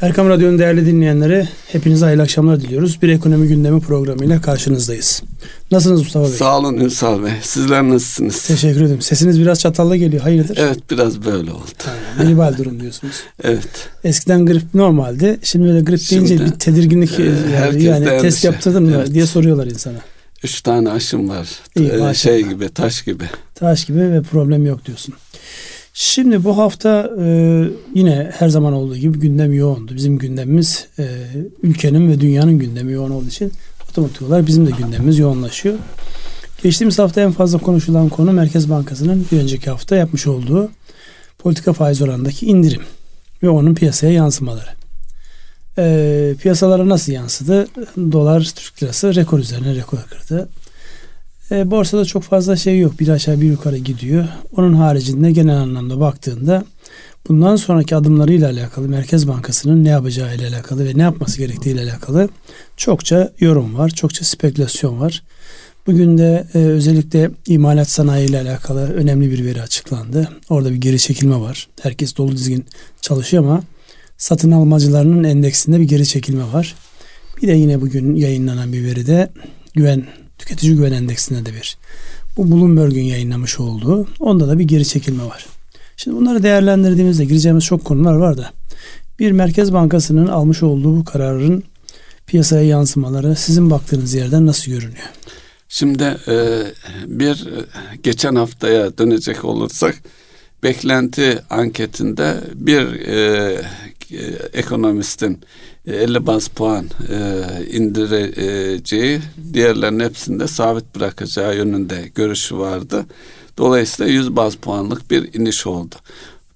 Erkam Radyo'nun değerli dinleyenleri hepinize hayırlı akşamlar diliyoruz. Bir ekonomi gündemi programıyla karşınızdayız. Nasılsınız Mustafa Bey? Sağ olun Ünsal Bey. Sizler nasılsınız? Teşekkür ederim. Sesiniz biraz çatallı geliyor. Hayırdır? Evet biraz böyle oldu. Yani, gribal durum diyorsunuz. evet. Eskiden grip normaldi. Şimdi böyle grip deyince Şimdi, bir tedirginlik e, yani, yani test endişe. yaptırdın mı Evet. diye soruyorlar insana. Üç tane aşım var. İyi, Ee, şey gibi taş gibi. Taş gibi ve problem yok diyorsun. Şimdi bu hafta e, yine her zaman olduğu gibi gündem yoğundu. Bizim gündemimiz e, ülkenin ve dünyanın gündemi yoğun olduğu için otomatik olarak bizim de gündemimiz yoğunlaşıyor. Geçtiğimiz hafta en fazla konuşulan konu Merkez Bankası'nın bir önceki hafta yapmış olduğu politika faiz oranındaki indirim ve onun piyasaya yansımaları. E, piyasalara nasıl yansıdı? Dolar, Türk lirası rekor üzerine rekor kırdı. E, borsada çok fazla şey yok. Bir aşağı bir yukarı gidiyor. Onun haricinde genel anlamda baktığında bundan sonraki adımlarıyla alakalı Merkez Bankası'nın ne yapacağı ile alakalı ve ne yapması gerektiği ile alakalı çokça yorum var. Çokça spekülasyon var. Bugün de e, özellikle imalat sanayi ile alakalı önemli bir veri açıklandı. Orada bir geri çekilme var. Herkes dolu dizgin çalışıyor ama satın almacılarının endeksinde bir geri çekilme var. Bir de yine bugün yayınlanan bir veride güven tüketici güven endeksinde de bir. Bu Bloomberg'un yayınlamış olduğu. Onda da bir geri çekilme var. Şimdi bunları değerlendirdiğimizde gireceğimiz çok konular var da bir Merkez Bankası'nın almış olduğu bu kararın piyasaya yansımaları sizin baktığınız yerden nasıl görünüyor? Şimdi e, bir e, geçen haftaya dönecek olursak beklenti anketinde bir e, ekonomistin 50 baz puan e, indireceği, diğerlerinin hepsinde sabit bırakacağı yönünde görüşü vardı. Dolayısıyla 100 baz puanlık bir iniş oldu.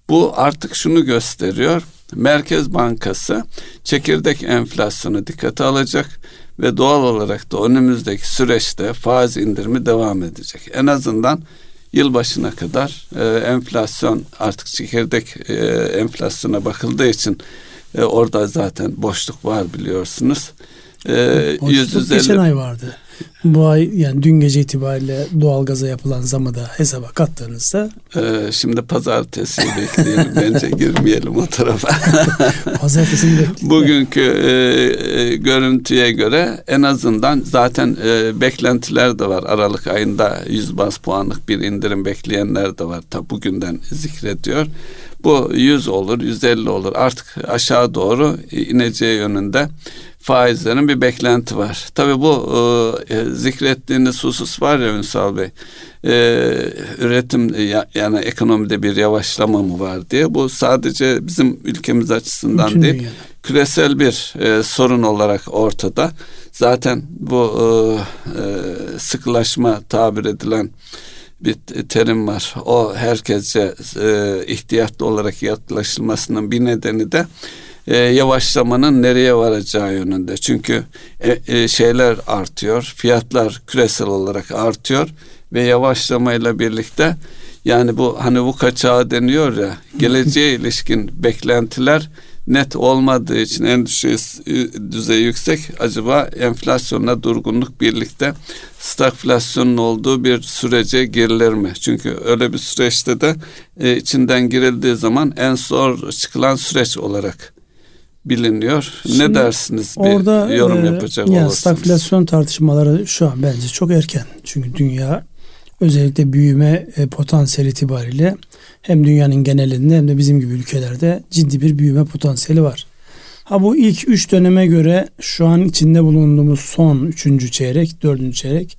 Bu artık şunu gösteriyor. Merkez Bankası çekirdek enflasyonu dikkate alacak ve doğal olarak da önümüzdeki süreçte faiz indirimi devam edecek. En azından yılbaşına kadar e, enflasyon artık çekirdek e, enflasyona bakıldığı için e, orada zaten boşluk var biliyorsunuz. E, Boşluk geçen ay vardı. Bu ay yani dün gece itibariyle doğalgaza yapılan zamı da hesaba kattığınızda e, şimdi pazartesi bekleyelim bence girmeyelim o tarafa. bekliyoruz. Bugünkü e, e, görüntüye göre en azından zaten e, beklentiler de var. Aralık ayında 100 bas puanlık bir indirim bekleyenler de var. Tabi bugünden zikrediyor. Bu 100 olur, 150 olur. Artık aşağı doğru ineceği yönünde faizlerin bir beklenti var. Tabi bu e, zikrettiğiniz husus var ya Ünsal Bey. E, üretim ya, yani ekonomide bir yavaşlama mı var diye. Bu sadece bizim ülkemiz açısından Bütün değil. dünyada. Küresel bir e, sorun olarak ortada. Zaten bu e, e, sıkılaşma tabir edilen bir terim var. O herkesce e, ihtiyatlı olarak yaklaşılmasının bir nedeni de e, yavaşlamanın nereye varacağı yönünde. Çünkü e, e, şeyler artıyor, fiyatlar küresel olarak artıyor ve yavaşlamayla birlikte yani bu hani bu kaçağı deniyor ya geleceğe ilişkin beklentiler net olmadığı için en düşük düzey yüksek acaba enflasyonla durgunluk birlikte stagflasyonun olduğu bir sürece girilir mi? Çünkü öyle bir süreçte de e, içinden girildiği zaman en zor çıkılan süreç olarak biliniyor. Şimdi ne dersiniz bir Orada yorum e, yapacak yani olursanız? stagflasyon tartışmaları şu an bence çok erken. Çünkü dünya özellikle büyüme e, potansiyeli itibariyle hem dünyanın genelinde hem de bizim gibi ülkelerde ciddi bir büyüme potansiyeli var. Ha bu ilk üç döneme göre şu an içinde bulunduğumuz son üçüncü çeyrek, dördüncü çeyrek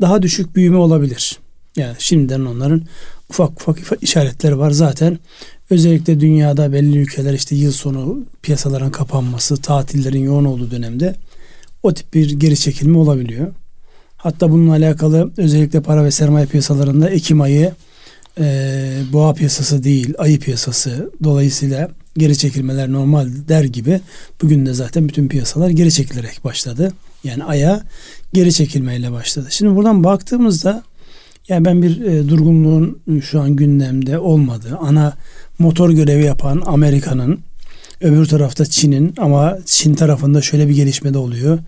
daha düşük büyüme olabilir. Yani şimdiden onların ufak ufak işaretleri var zaten. Özellikle dünyada belli ülkeler işte yıl sonu piyasaların kapanması, tatillerin yoğun olduğu dönemde o tip bir geri çekilme olabiliyor. Hatta bununla alakalı özellikle para ve sermaye piyasalarında Ekim ayı e, boğa piyasası değil ayı piyasası dolayısıyla geri çekilmeler normal der gibi bugün de zaten bütün piyasalar geri çekilerek başladı. Yani aya geri çekilmeyle başladı. Şimdi buradan baktığımızda yani ben bir e, durgunluğun şu an gündemde olmadığı, ana motor görevi yapan Amerika'nın öbür tarafta Çin'in ama Çin tarafında şöyle bir gelişme de oluyor.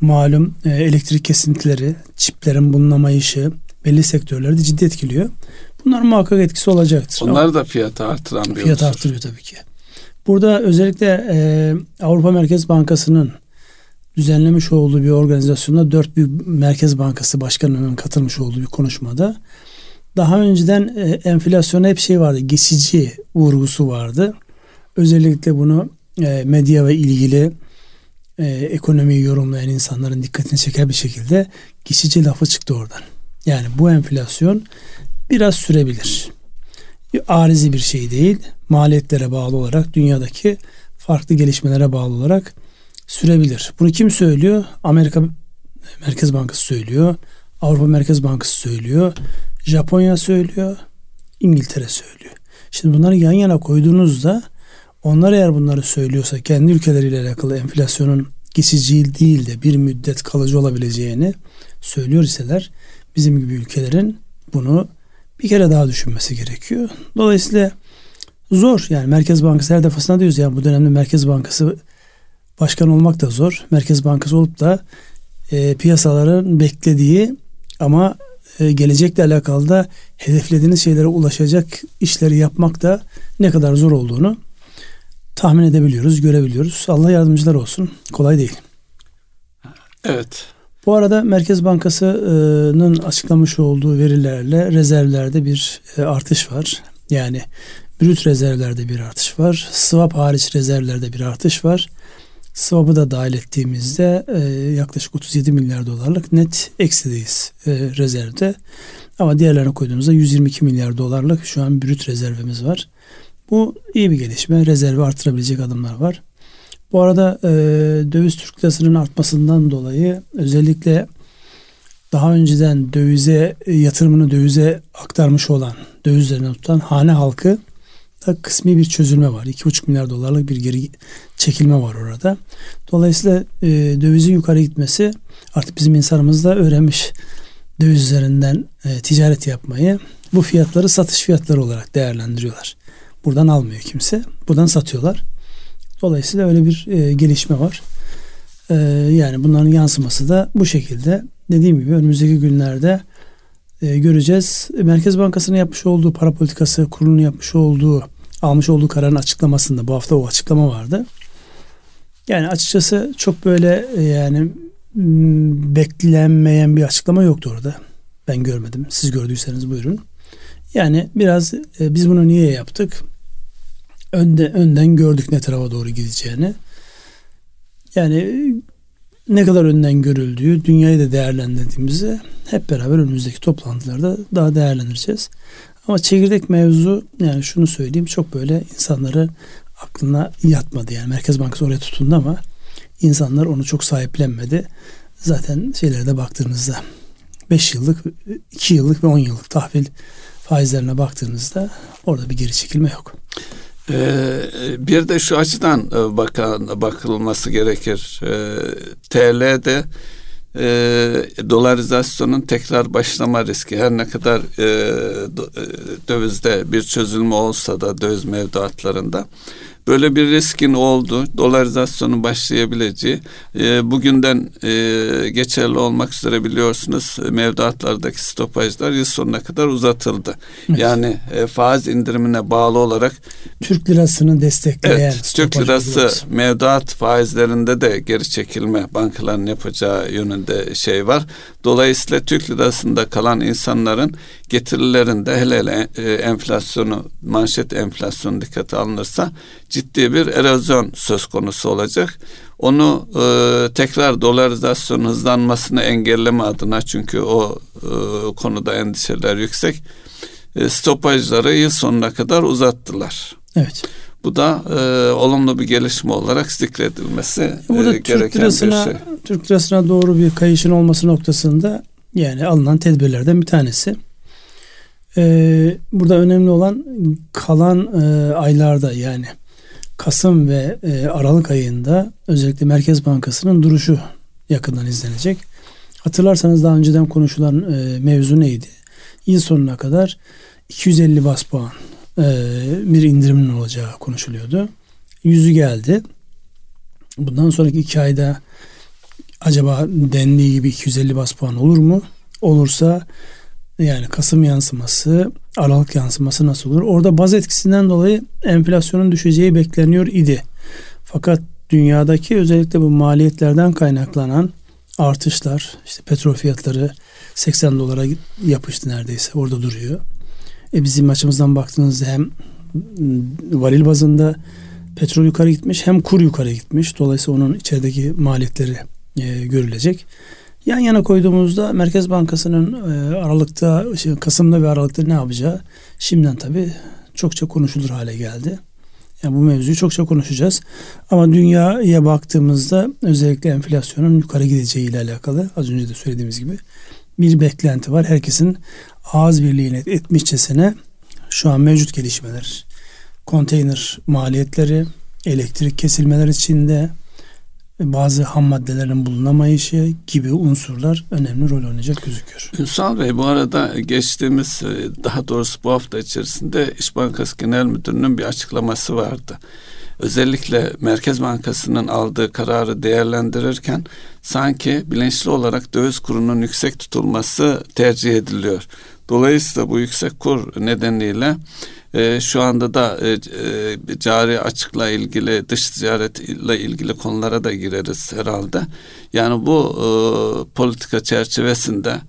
Malum e, elektrik kesintileri, çiplerin bulunamayışı belli sektörlerde ciddi etkiliyor. Bunlar muhakkak etkisi olacaktır. Onlar da fiyatı artıran bir Fiyat artırıyor tabii ki. Burada özellikle e, Avrupa Merkez Bankası'nın düzenlemiş olduğu bir organizasyonda dört büyük Merkez Bankası başkanının katılmış olduğu bir konuşmada daha önceden e, enflasyona hep şey vardı geçici vurgusu vardı. Özellikle bunu e, medya ve ilgili e, ekonomiyi yorumlayan insanların dikkatini çeker bir şekilde geçici lafı çıktı oradan. Yani bu enflasyon biraz sürebilir. Arizi bir şey değil. Maliyetlere bağlı olarak dünyadaki farklı gelişmelere bağlı olarak sürebilir. Bunu kim söylüyor? Amerika Merkez Bankası söylüyor. Avrupa Merkez Bankası söylüyor. Japonya söylüyor. İngiltere söylüyor. Şimdi bunları yan yana koyduğunuzda onlar eğer bunları söylüyorsa kendi ülkeleriyle alakalı enflasyonun geçici değil de bir müddet kalıcı olabileceğini söylüyor iseler bizim gibi ülkelerin bunu bir kere daha düşünmesi gerekiyor. Dolayısıyla zor yani Merkez Bankası her defasında diyoruz yani bu dönemde Merkez Bankası başkan olmak da zor. Merkez Bankası olup da e, piyasaların beklediği ama e, gelecekle alakalı da hedeflediğiniz şeylere ulaşacak işleri yapmak da ne kadar zor olduğunu tahmin edebiliyoruz, görebiliyoruz. Allah yardımcılar olsun. Kolay değil. Evet. Bu arada Merkez Bankası'nın açıklamış olduğu verilerle rezervlerde bir e, artış var. Yani brüt rezervlerde bir artış var. Swap hariç rezervlerde bir artış var. Swap'ı da dahil ettiğimizde e, yaklaşık 37 milyar dolarlık net eksideyiz e, rezervde. Ama diğerlerine koyduğumuzda 122 milyar dolarlık şu an brüt rezervimiz var. Bu iyi bir gelişme. Rezervi artırabilecek adımlar var. Bu arada e, döviz Türk lirasının artmasından dolayı özellikle daha önceden dövize yatırımını dövize aktarmış olan dövizlerini tutan hane halkı da kısmi bir çözülme var. 2,5 milyar dolarlık bir geri çekilme var orada. Dolayısıyla e, dövizin yukarı gitmesi artık bizim insanımız da öğrenmiş döviz üzerinden e, ticaret yapmayı bu fiyatları satış fiyatları olarak değerlendiriyorlar. Buradan almıyor kimse. Buradan satıyorlar. Dolayısıyla öyle bir e, gelişme var. E, yani bunların yansıması da bu şekilde. Dediğim gibi önümüzdeki günlerde e, göreceğiz. Merkez Bankası'nın yapmış olduğu para politikası kurulunun yapmış olduğu almış olduğu kararın açıklamasında bu hafta o açıklama vardı. Yani açıkçası çok böyle e, yani beklenmeyen bir açıklama yoktu orada. Ben görmedim. Siz gördüyseniz buyurun. Yani biraz e, biz bunu niye yaptık? Önde, önden gördük ne tarafa doğru gideceğini. Yani ne kadar önden görüldüğü, dünyayı da değerlendirdiğimizde hep beraber önümüzdeki toplantılarda daha değerlendireceğiz. Ama çekirdek mevzu yani şunu söyleyeyim çok böyle insanları aklına yatmadı. Yani Merkez Bankası oraya tutundu ama insanlar onu çok sahiplenmedi. Zaten şeylere baktığınızda 5 yıllık, 2 yıllık ve 10 yıllık tahvil faizlerine baktığınızda orada bir geri çekilme yok. Ee, bir de şu açıdan e, bakan, bakılması gerekir. Ee, TL'de e, dolarizasyonun tekrar başlama riski. Her ne kadar e, e dövizde bir çözülme olsa da döviz mevduatlarında Böyle bir riskin oldu. Dolarizasyonun başlayabileceği. E, bugünden e, geçerli olmak üzere biliyorsunuz mevduatlardaki stopajlar yıl sonuna kadar uzatıldı. Evet. Yani e, faiz indirimine bağlı olarak Türk lirasını destekleyen evet, Türk lirası uygulaması. mevduat faizlerinde de geri çekilme bankaların yapacağı yönünde şey var. Dolayısıyla Türk lirasında kalan insanların getirilerinde hele hele e, enflasyonu manşet enflasyonu dikkate alınırsa ciddi bir erozyon söz konusu olacak. Onu e, tekrar dolarizasyon hızlanmasını engelleme adına çünkü o e, konuda endişeler yüksek. E, stopajları yıl sonuna kadar uzattılar. Evet. Bu da e, olumlu bir gelişme olarak zikredilmesi Burada e, Türk lirasına, bir şey. Türk lirasına doğru bir kayışın olması noktasında yani alınan tedbirlerden bir tanesi. Ee, burada önemli olan kalan e, aylarda yani Kasım ve e, Aralık ayında özellikle Merkez Bankası'nın duruşu yakından izlenecek. Hatırlarsanız daha önceden konuşulan e, mevzu neydi? Yıl sonuna kadar 250 bas puan e, bir indirimin olacağı konuşuluyordu. Yüzü geldi. Bundan sonraki iki ayda acaba dendiği gibi 250 bas puan olur mu? Olursa yani Kasım yansıması Aralık yansıması nasıl olur? Orada baz etkisinden dolayı enflasyonun düşeceği bekleniyor idi. Fakat dünyadaki özellikle bu maliyetlerden kaynaklanan artışlar, işte petrol fiyatları 80 dolara yapıştı neredeyse orada duruyor. E bizim açımızdan baktığınızda hem varil bazında petrol yukarı gitmiş hem kur yukarı gitmiş. Dolayısıyla onun içerideki maliyetleri e, görülecek. Yan yana koyduğumuzda Merkez Bankası'nın e, Aralık'ta, şey, Kasım'da ve Aralık'ta ne yapacağı şimdiden tabii çokça konuşulur hale geldi. Yani bu mevzuyu çokça konuşacağız. Ama dünyaya baktığımızda özellikle enflasyonun yukarı gideceği ile alakalı az önce de söylediğimiz gibi bir beklenti var. Herkesin ağız birliğine etmişçesine şu an mevcut gelişmeler, konteyner maliyetleri, elektrik kesilmeler içinde bazı ham maddelerin bulunamayışı gibi unsurlar önemli rol oynayacak gözüküyor. Ünsal Bey bu arada geçtiğimiz daha doğrusu bu hafta içerisinde İş Bankası Genel Müdürü'nün bir açıklaması vardı. Özellikle Merkez Bankası'nın aldığı kararı değerlendirirken sanki bilinçli olarak döviz kurunun yüksek tutulması tercih ediliyor. Dolayısıyla bu yüksek kur nedeniyle e, şu anda da e, e, cari açıkla ilgili dış ticaretle ilgili konulara da gireriz herhalde. Yani bu e, politika çerçevesinde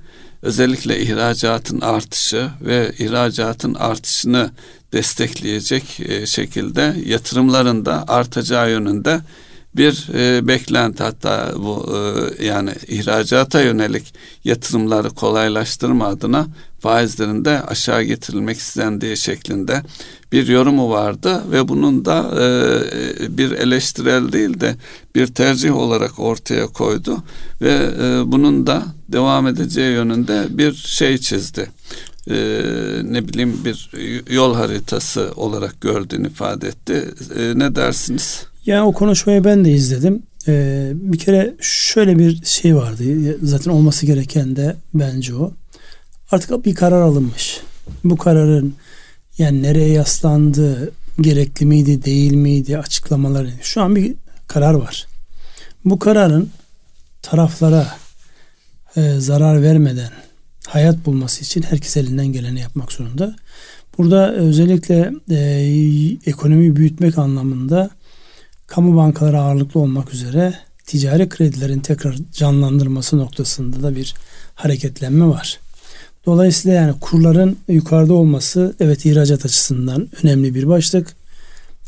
özellikle ihracatın artışı ve ihracatın artışını destekleyecek e, şekilde yatırımların da artacağı yönünde bir e, beklenti hatta bu e, yani ihracata yönelik yatırımları kolaylaştırma adına faizlerin de aşağı getirilmek istendiği şeklinde bir yorumu vardı ve bunun da e, bir eleştirel değil de bir tercih olarak ortaya koydu ve e, bunun da devam edeceği yönünde bir şey çizdi. E, ne bileyim bir yol haritası olarak gördüğünü ifade etti. E, ne dersiniz? Yani o konuşmayı ben de izledim. Ee, bir kere şöyle bir şey vardı. Zaten olması gereken de bence o. Artık bir karar alınmış. Bu kararın yani nereye yaslandığı, gerekli miydi, değil miydi açıklamaları. Şu an bir karar var. Bu kararın taraflara e, zarar vermeden hayat bulması için herkes elinden geleni yapmak zorunda. Burada özellikle e, ekonomiyi büyütmek anlamında kamu bankaları ağırlıklı olmak üzere ticari kredilerin tekrar canlandırması noktasında da bir hareketlenme var. Dolayısıyla yani kurların yukarıda olması evet ihracat açısından önemli bir başlık.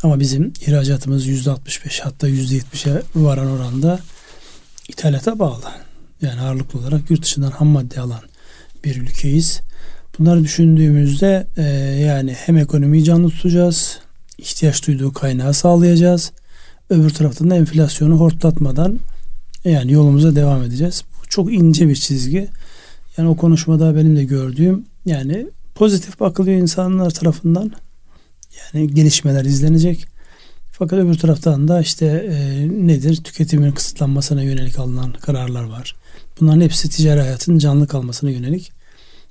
Ama bizim ihracatımız %65 hatta %70'e varan oranda ithalata bağlı. Yani ağırlıklı olarak yurt dışından ham madde alan bir ülkeyiz. Bunları düşündüğümüzde e, yani hem ekonomiyi canlı tutacağız, ihtiyaç duyduğu kaynağı sağlayacağız. Öbür taraftan da enflasyonu hortlatmadan yani yolumuza devam edeceğiz. Bu çok ince bir çizgi. Yani o konuşmada benim de gördüğüm yani pozitif bakılıyor insanlar tarafından. Yani gelişmeler izlenecek. Fakat öbür taraftan da işte e, nedir? Tüketimin kısıtlanmasına yönelik alınan kararlar var. Bunların hepsi ticari hayatın canlı kalmasına yönelik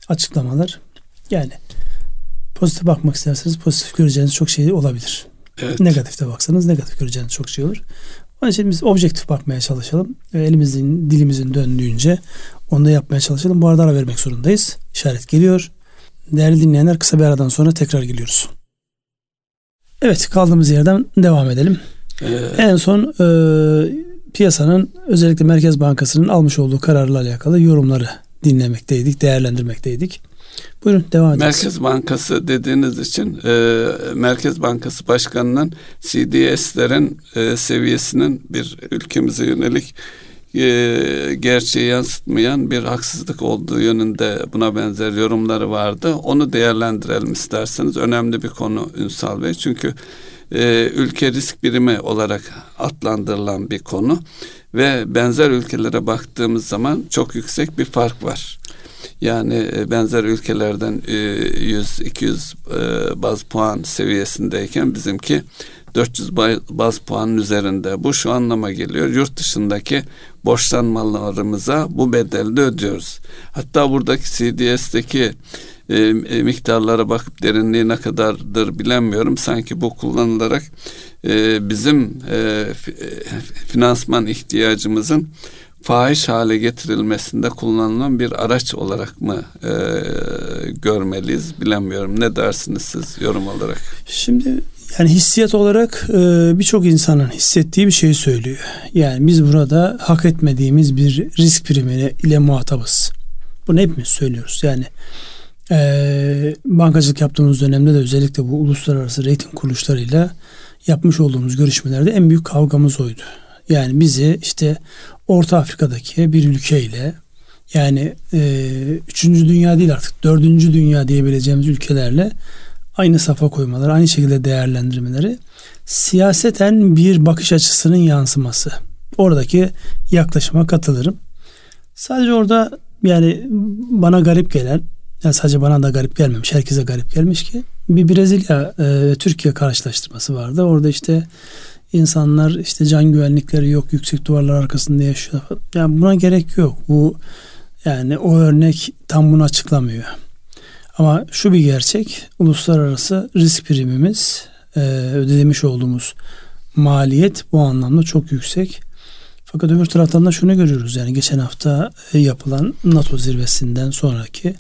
açıklamalar. Yani pozitif bakmak isterseniz pozitif göreceğiniz çok şey olabilir. Evet. Negatifte baksanız negatif göreceğiniz çok şey olur. Onun için biz objektif bakmaya çalışalım. Elimizin, dilimizin döndüğünce onu da yapmaya çalışalım. Bu arada ara vermek zorundayız. İşaret geliyor. Değerli dinleyenler kısa bir aradan sonra tekrar geliyoruz. Evet kaldığımız yerden devam edelim. Ee, en son e, piyasanın özellikle Merkez Bankası'nın almış olduğu kararla alakalı yorumları dinlemekteydik, değerlendirmekteydik. Buyurun devam edin. Merkez Bankası dediğiniz için e, Merkez Bankası Başkanı'nın CDS'lerin e, seviyesinin bir ülkemize yönelik e, gerçeği yansıtmayan bir haksızlık olduğu yönünde buna benzer yorumları vardı. Onu değerlendirelim isterseniz. Önemli bir konu Ünsal Bey. Çünkü e, ülke risk birimi olarak adlandırılan bir konu ve benzer ülkelere baktığımız zaman çok yüksek bir fark var. Yani e, benzer ülkelerden 100-200 e, e, baz puan seviyesindeyken bizimki 400 baz puanın üzerinde. Bu şu anlama geliyor. Yurt dışındaki borçlanmalarımıza bu bedelde ödüyoruz. Hatta buradaki CDS'deki e, miktarlara bakıp derinliği ne kadardır bilemiyorum. Sanki bu kullanılarak e, bizim e, finansman ihtiyacımızın fahiş hale getirilmesinde kullanılan bir araç olarak mı e, görmeliyiz bilemiyorum. Ne dersiniz siz yorum olarak? Şimdi yani hissiyat olarak e, birçok insanın hissettiği bir şeyi söylüyor. Yani biz burada hak etmediğimiz bir risk primi ile muhatabız. Bunu hepimiz söylüyoruz. Yani e, bankacılık yaptığımız dönemde de özellikle bu uluslararası reyting kuruluşlarıyla yapmış olduğumuz görüşmelerde en büyük kavgamız oydu. Yani bizi işte Orta Afrika'daki bir ülkeyle yani e, üçüncü dünya değil artık dördüncü dünya diyebileceğimiz ülkelerle aynı safa koymaları, aynı şekilde değerlendirmeleri siyaseten bir bakış açısının yansıması. Oradaki yaklaşıma katılırım. Sadece orada yani bana garip gelen, yani sadece bana da garip gelmemiş, herkese garip gelmiş ki bir Brezilya e, ve Türkiye karşılaştırması vardı. Orada işte insanlar işte can güvenlikleri yok, yüksek duvarlar arkasında yaşıyor. Yani buna gerek yok. Bu yani o örnek tam bunu açıklamıyor. Ama şu bir gerçek, uluslararası risk primimiz e, ödemiş olduğumuz maliyet bu anlamda çok yüksek. Fakat öbür taraftan da şunu görüyoruz yani geçen hafta e, yapılan NATO zirvesinden sonraki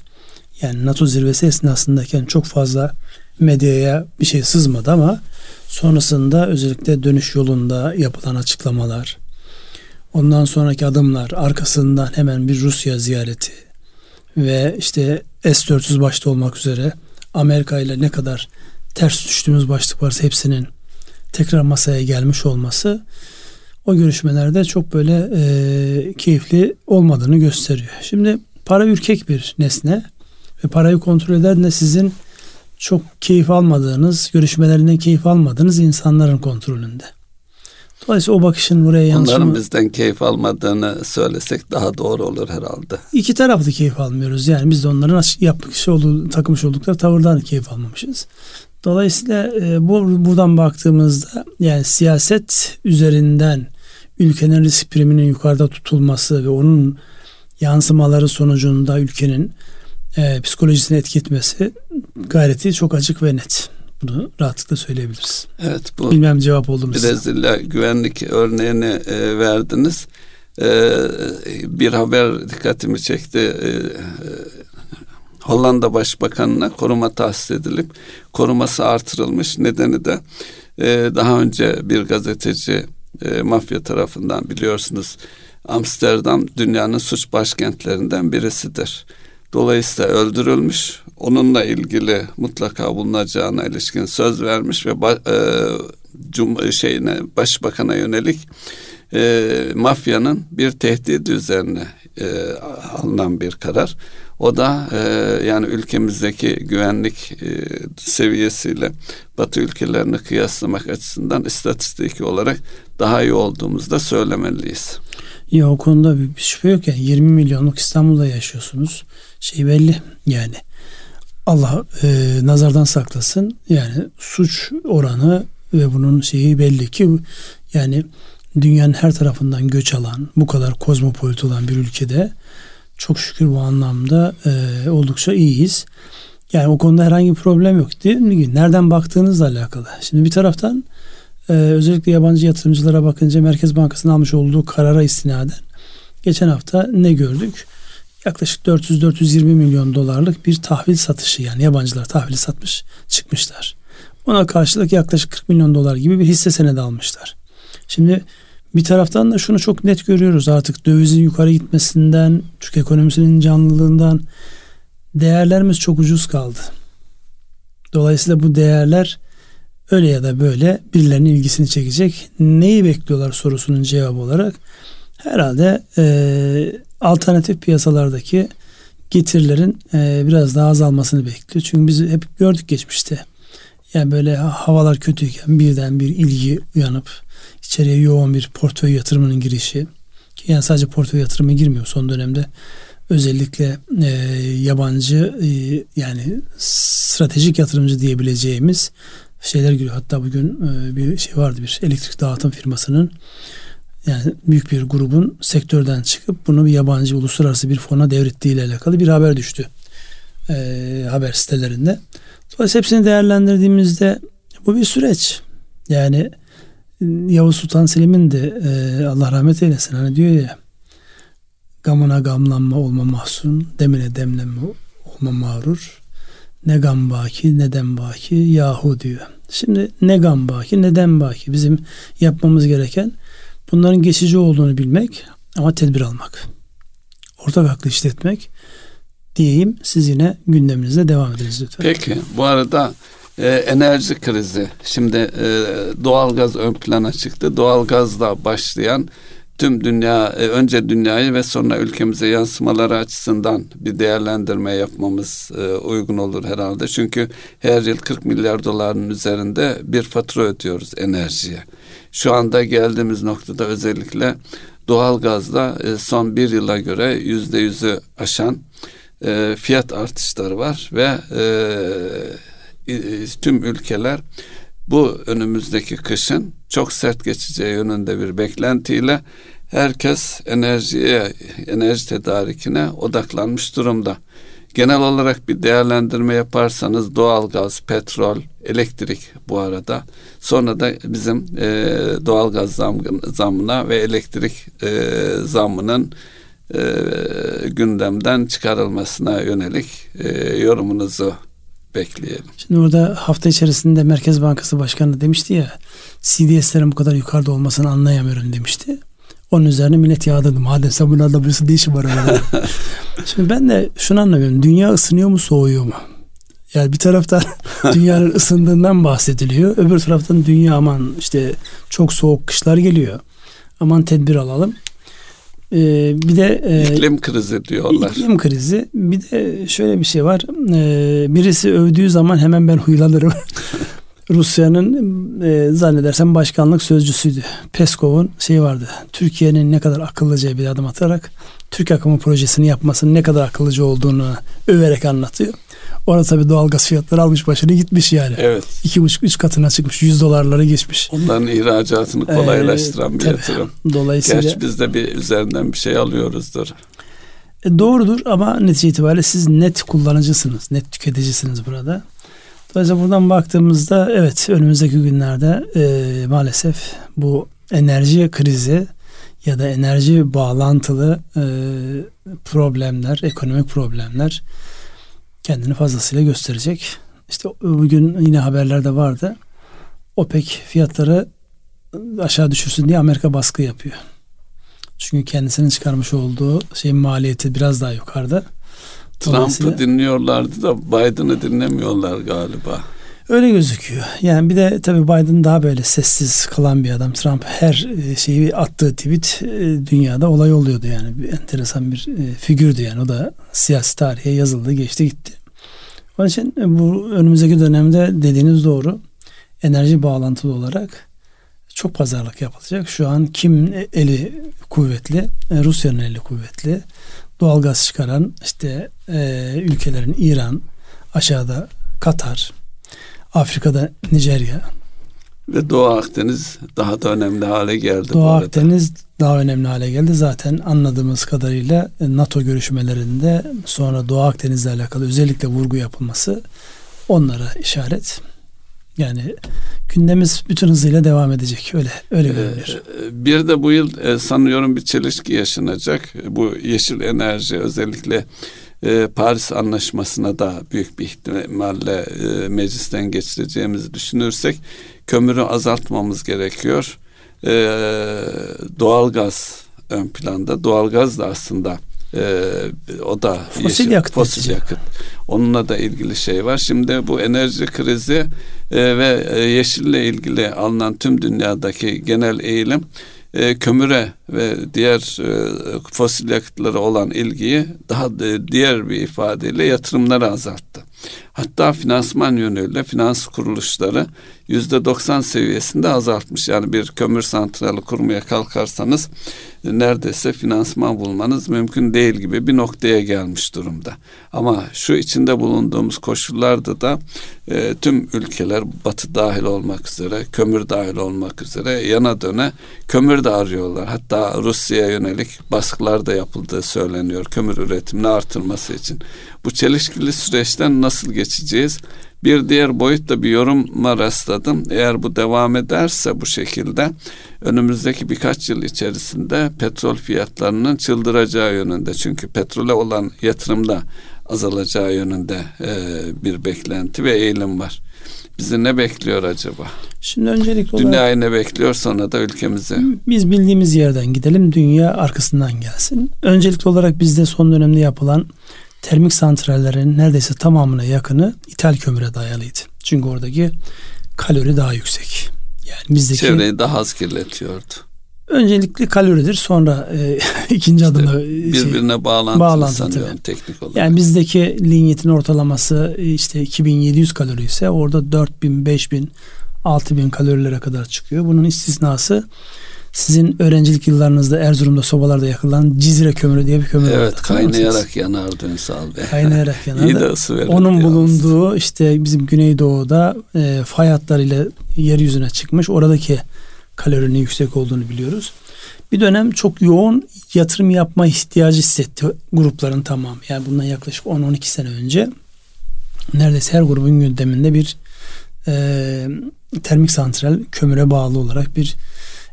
yani NATO zirvesi esnasındayken çok fazla medyaya bir şey sızmadı ama sonrasında özellikle dönüş yolunda yapılan açıklamalar, ondan sonraki adımlar, arkasından hemen bir Rusya ziyareti ve işte S-400 başta olmak üzere Amerika ile ne kadar ters düştüğümüz başlık varsa hepsinin tekrar masaya gelmiş olması o görüşmelerde çok böyle e, keyifli olmadığını gösteriyor. Şimdi para ürkek bir nesne ve parayı kontrol eden de sizin çok keyif almadığınız, görüşmelerinden keyif almadığınız insanların kontrolünde. Dolayısıyla o bakışın buraya yansıma... Onların bizden keyif almadığını söylesek daha doğru olur herhalde. İki taraflı keyif almıyoruz. Yani biz de onların yapmış olduğu, takmış oldukları tavırdan keyif almamışız. Dolayısıyla e, bu buradan baktığımızda yani siyaset üzerinden ülkenin risk priminin yukarıda tutulması ve onun yansımaları sonucunda ülkenin e, psikolojisini etki etmesi gayreti çok açık ve net. Bunu rahatlıkla söyleyebiliriz. Evet bu bilmem cevap oldu mu Brezilya güvenlik örneğini e, verdiniz. E, bir haber dikkatimi çekti. E, e, Hollanda Başbakanına koruma tahsis edilip koruması artırılmış. Nedeni de e, daha önce bir gazeteci e, mafya tarafından biliyorsunuz Amsterdam dünyanın suç başkentlerinden birisidir. Dolayısıyla öldürülmüş. Onunla ilgili mutlaka bulunacağına ilişkin söz vermiş ve e, cum şeyine başbakana yönelik e, mafyanın bir tehdidi üzerine e, alınan bir karar. O da e, yani ülkemizdeki güvenlik e, seviyesiyle Batı ülkelerini kıyaslamak açısından istatistiki olarak daha iyi olduğumuzu da söylemeliyiz. Ya o konuda bir şüphe yok yani 20 milyonluk İstanbul'da yaşıyorsunuz. Şey belli yani Allah e, nazardan saklasın. Yani suç oranı ve bunun şeyi belli ki yani dünyanın her tarafından göç alan, bu kadar kozmopolit olan bir ülkede çok şükür bu anlamda e, oldukça iyiyiz. Yani o konuda herhangi bir problem yok. Değil mi? Nereden baktığınızla alakalı. Şimdi bir taraftan e, özellikle yabancı yatırımcılara bakınca Merkez Bankası'nın almış olduğu karara istinaden geçen hafta ne gördük? Yaklaşık 400-420 milyon dolarlık bir tahvil satışı yani yabancılar tahvili satmış çıkmışlar. Ona karşılık yaklaşık 40 milyon dolar gibi bir hisse senedi almışlar. Şimdi bir taraftan da şunu çok net görüyoruz artık dövizin yukarı gitmesinden, Türk ekonomisinin canlılığından değerlerimiz çok ucuz kaldı. Dolayısıyla bu değerler öyle ya da böyle birilerinin ilgisini çekecek. Neyi bekliyorlar sorusunun cevabı olarak herhalde e, alternatif piyasalardaki getirilerin e, biraz daha azalmasını bekliyor. Çünkü biz hep gördük geçmişte. Yani böyle havalar kötüyken birden bir ilgi uyanıp içeriye yoğun bir portföy yatırımının girişi. Yani sadece portföy yatırımı girmiyor son dönemde. Özellikle e, yabancı e, yani stratejik yatırımcı diyebileceğimiz şeyler giriyor. Hatta bugün e, bir şey vardı bir elektrik dağıtım firmasının yani büyük bir grubun sektörden çıkıp bunu bir yabancı uluslararası bir fona devrettiği ile alakalı bir haber düştü. E, haber sitelerinde. Dolayısıyla hepsini değerlendirdiğimizde bu bir süreç. Yani Yavuz Sultan Selim'in de e, Allah rahmet eylesin hani diyor ya Gamına gamlanma olma mahzun, demine demlenme olma mağrur. Ne gam baki, neden baki, yahu diyor. Şimdi ne gam baki, neden baki. Bizim yapmamız gereken bunların geçici olduğunu bilmek ama tedbir almak. Ortak aklı işletmek diyeyim. Siz yine gündeminizde devam ediniz lütfen. Peki bu arada e, enerji krizi. Şimdi e, doğalgaz ön plana çıktı. Doğalgazla başlayan tüm dünya e, önce dünyayı ve sonra ülkemize yansımaları açısından bir değerlendirme yapmamız e, uygun olur herhalde. Çünkü her yıl 40 milyar doların üzerinde bir fatura ödüyoruz enerjiye. Şu anda geldiğimiz noktada özellikle doğalgazla e, son bir yıla göre yüzde yüzü aşan e, fiyat artışları var ve e, tüm ülkeler bu önümüzdeki kışın çok sert geçeceği yönünde bir beklentiyle herkes enerjiye, enerji tedarikine odaklanmış durumda. Genel olarak bir değerlendirme yaparsanız doğalgaz, petrol, elektrik bu arada. Sonra da bizim e, doğalgaz zam, zamına ve elektrik e, zamının e, gündemden çıkarılmasına yönelik e, yorumunuzu bekleyelim. Şimdi orada hafta içerisinde Merkez Bankası Başkanı demişti ya CDS'lerin bu kadar yukarıda olmasını anlayamıyorum demişti. Onun üzerine millet yağdırdı. Madem sen bunlarla birisi değişim var arada. Şimdi ben de şunu anlamıyorum. Dünya ısınıyor mu soğuyor mu? Yani bir taraftan dünyanın ısındığından bahsediliyor. Öbür taraftan dünya aman işte çok soğuk kışlar geliyor. Aman tedbir alalım. Ee, bir de e, iklim krizi diyorlar. İklim krizi. Bir de şöyle bir şey var. Ee, birisi övdüğü zaman hemen ben huylanırım. Rusya'nın e, zannedersem başkanlık sözcüsüydü. Peskov'un şey vardı. Türkiye'nin ne kadar akıllıca bir adım atarak Türk akımı projesini yapmasının ne kadar akıllıca olduğunu överek anlatıyor. Orada tabii doğalgaz fiyatları almış başını gitmiş yani. Evet. İki buçuk üç katına çıkmış. Yüz dolarları geçmiş. Onların ihracatını kolaylaştıran ee, bir tabii. yatırım. Dolayısıyla. Gerçi biz de bir üzerinden bir şey alıyoruzdur. E, doğrudur ama netice itibariyle siz net kullanıcısınız. Net tüketicisiniz burada. Dolayısıyla buradan baktığımızda evet önümüzdeki günlerde e, maalesef bu enerji krizi ya da enerji bağlantılı e, problemler, ekonomik problemler kendini fazlasıyla gösterecek. İşte bugün yine haberlerde vardı. OPEC fiyatları aşağı düşürsün diye Amerika baskı yapıyor. Çünkü kendisinin çıkarmış olduğu şeyin maliyeti biraz daha yukarıda. Trump'ı dinliyorlardı da Biden'ı dinlemiyorlar galiba. Öyle gözüküyor. Yani bir de tabii Biden daha böyle sessiz kalan bir adam. Trump her e, şeyi attığı tweet e, dünyada olay oluyordu yani. Bir enteresan bir e, figürdü yani. O da siyasi tarihe yazıldı, geçti gitti. Onun için bu önümüzdeki dönemde dediğiniz doğru. Enerji bağlantılı olarak çok pazarlık yapılacak. Şu an kim eli kuvvetli? Rusya'nın eli kuvvetli doğalgaz çıkaran işte e, ülkelerin İran, aşağıda Katar, Afrika'da Nijerya. Ve Doğu Akdeniz daha da önemli hale geldi. Doğu Akdeniz daha önemli hale geldi. Zaten anladığımız kadarıyla NATO görüşmelerinde sonra Doğu Akdeniz'le alakalı özellikle vurgu yapılması onlara işaret. Yani gündemimiz bütün hızıyla devam edecek. Öyle öyle ee, görünüyor. Bir de bu yıl e, sanıyorum bir çelişki yaşanacak. Bu yeşil enerji özellikle e, Paris Anlaşması'na da büyük bir ihtimalle e, meclisten geçireceğimizi düşünürsek kömürü azaltmamız gerekiyor. Doğalgaz ön planda. Doğalgaz da aslında ee, o da fosil yeşil, yakıt. Fosil yakıt. Onunla da ilgili şey var. Şimdi bu enerji krizi e, ve e, yeşille ilgili alınan tüm dünyadaki genel eğilim e, kömüre ve diğer e, fosil yakıtlara olan ilgiyi daha e, diğer bir ifadeyle yatırımları azalttı. Hatta finansman yönüyle finans kuruluşları yüzde 90 seviyesinde azaltmış. Yani bir kömür santrali kurmaya kalkarsanız neredeyse finansman bulmanız mümkün değil gibi bir noktaya gelmiş durumda. Ama şu içinde bulunduğumuz koşullarda da e, tüm ülkeler batı dahil olmak üzere, kömür dahil olmak üzere yana döne kömür de arıyorlar. Hatta Rusya'ya yönelik baskılar da yapıldığı söyleniyor kömür üretimini artırması için. Bu çelişkili süreçten nasıl geçeceğiz? Bir diğer boyutta bir yoruma rastladım. Eğer bu devam ederse bu şekilde önümüzdeki birkaç yıl içerisinde petrol fiyatlarının çıldıracağı yönünde. Çünkü petrole olan yatırımda azalacağı yönünde e, bir beklenti ve eğilim var. Bizi ne bekliyor acaba? Şimdi öncelikle olarak Dünyayı ne bekliyor sonra da ülkemizi? biz bildiğimiz yerden gidelim, dünya arkasından gelsin. Öncelikli olarak bizde son dönemde yapılan termik santrallerin neredeyse tamamına yakını ithal kömüre dayalıydı. Çünkü oradaki kalori daha yüksek. Yani bizdeki Çevreyi daha az kirletiyordu. öncelikli kaloridir. Sonra e, ikinci adımı şey, Birbirine bağlantılı bağlantı sanıyorum tabii. teknik olarak. yani bizdeki linyetin ortalaması e, işte 2700 kalori ise orada 4000, 5000, 6000 kalorilere kadar çıkıyor. Bunun istisnası sizin öğrencilik yıllarınızda Erzurum'da sobalarda yakılan Cizre kömürü diye bir kömür evet vardı. mısınız? kaynayarak yanardı Ünsal Bey. Kaynayarak yanardı. Onun yalnız. bulunduğu işte bizim Güneydoğu'da e, fay hatlarıyla yeryüzüne çıkmış. Oradaki kalorinin yüksek olduğunu biliyoruz. Bir dönem çok yoğun yatırım yapma ihtiyacı hissetti grupların tamamı. Yani bundan yaklaşık 10-12 sene önce neredeyse her grubun gündeminde bir e, termik santral kömüre bağlı olarak bir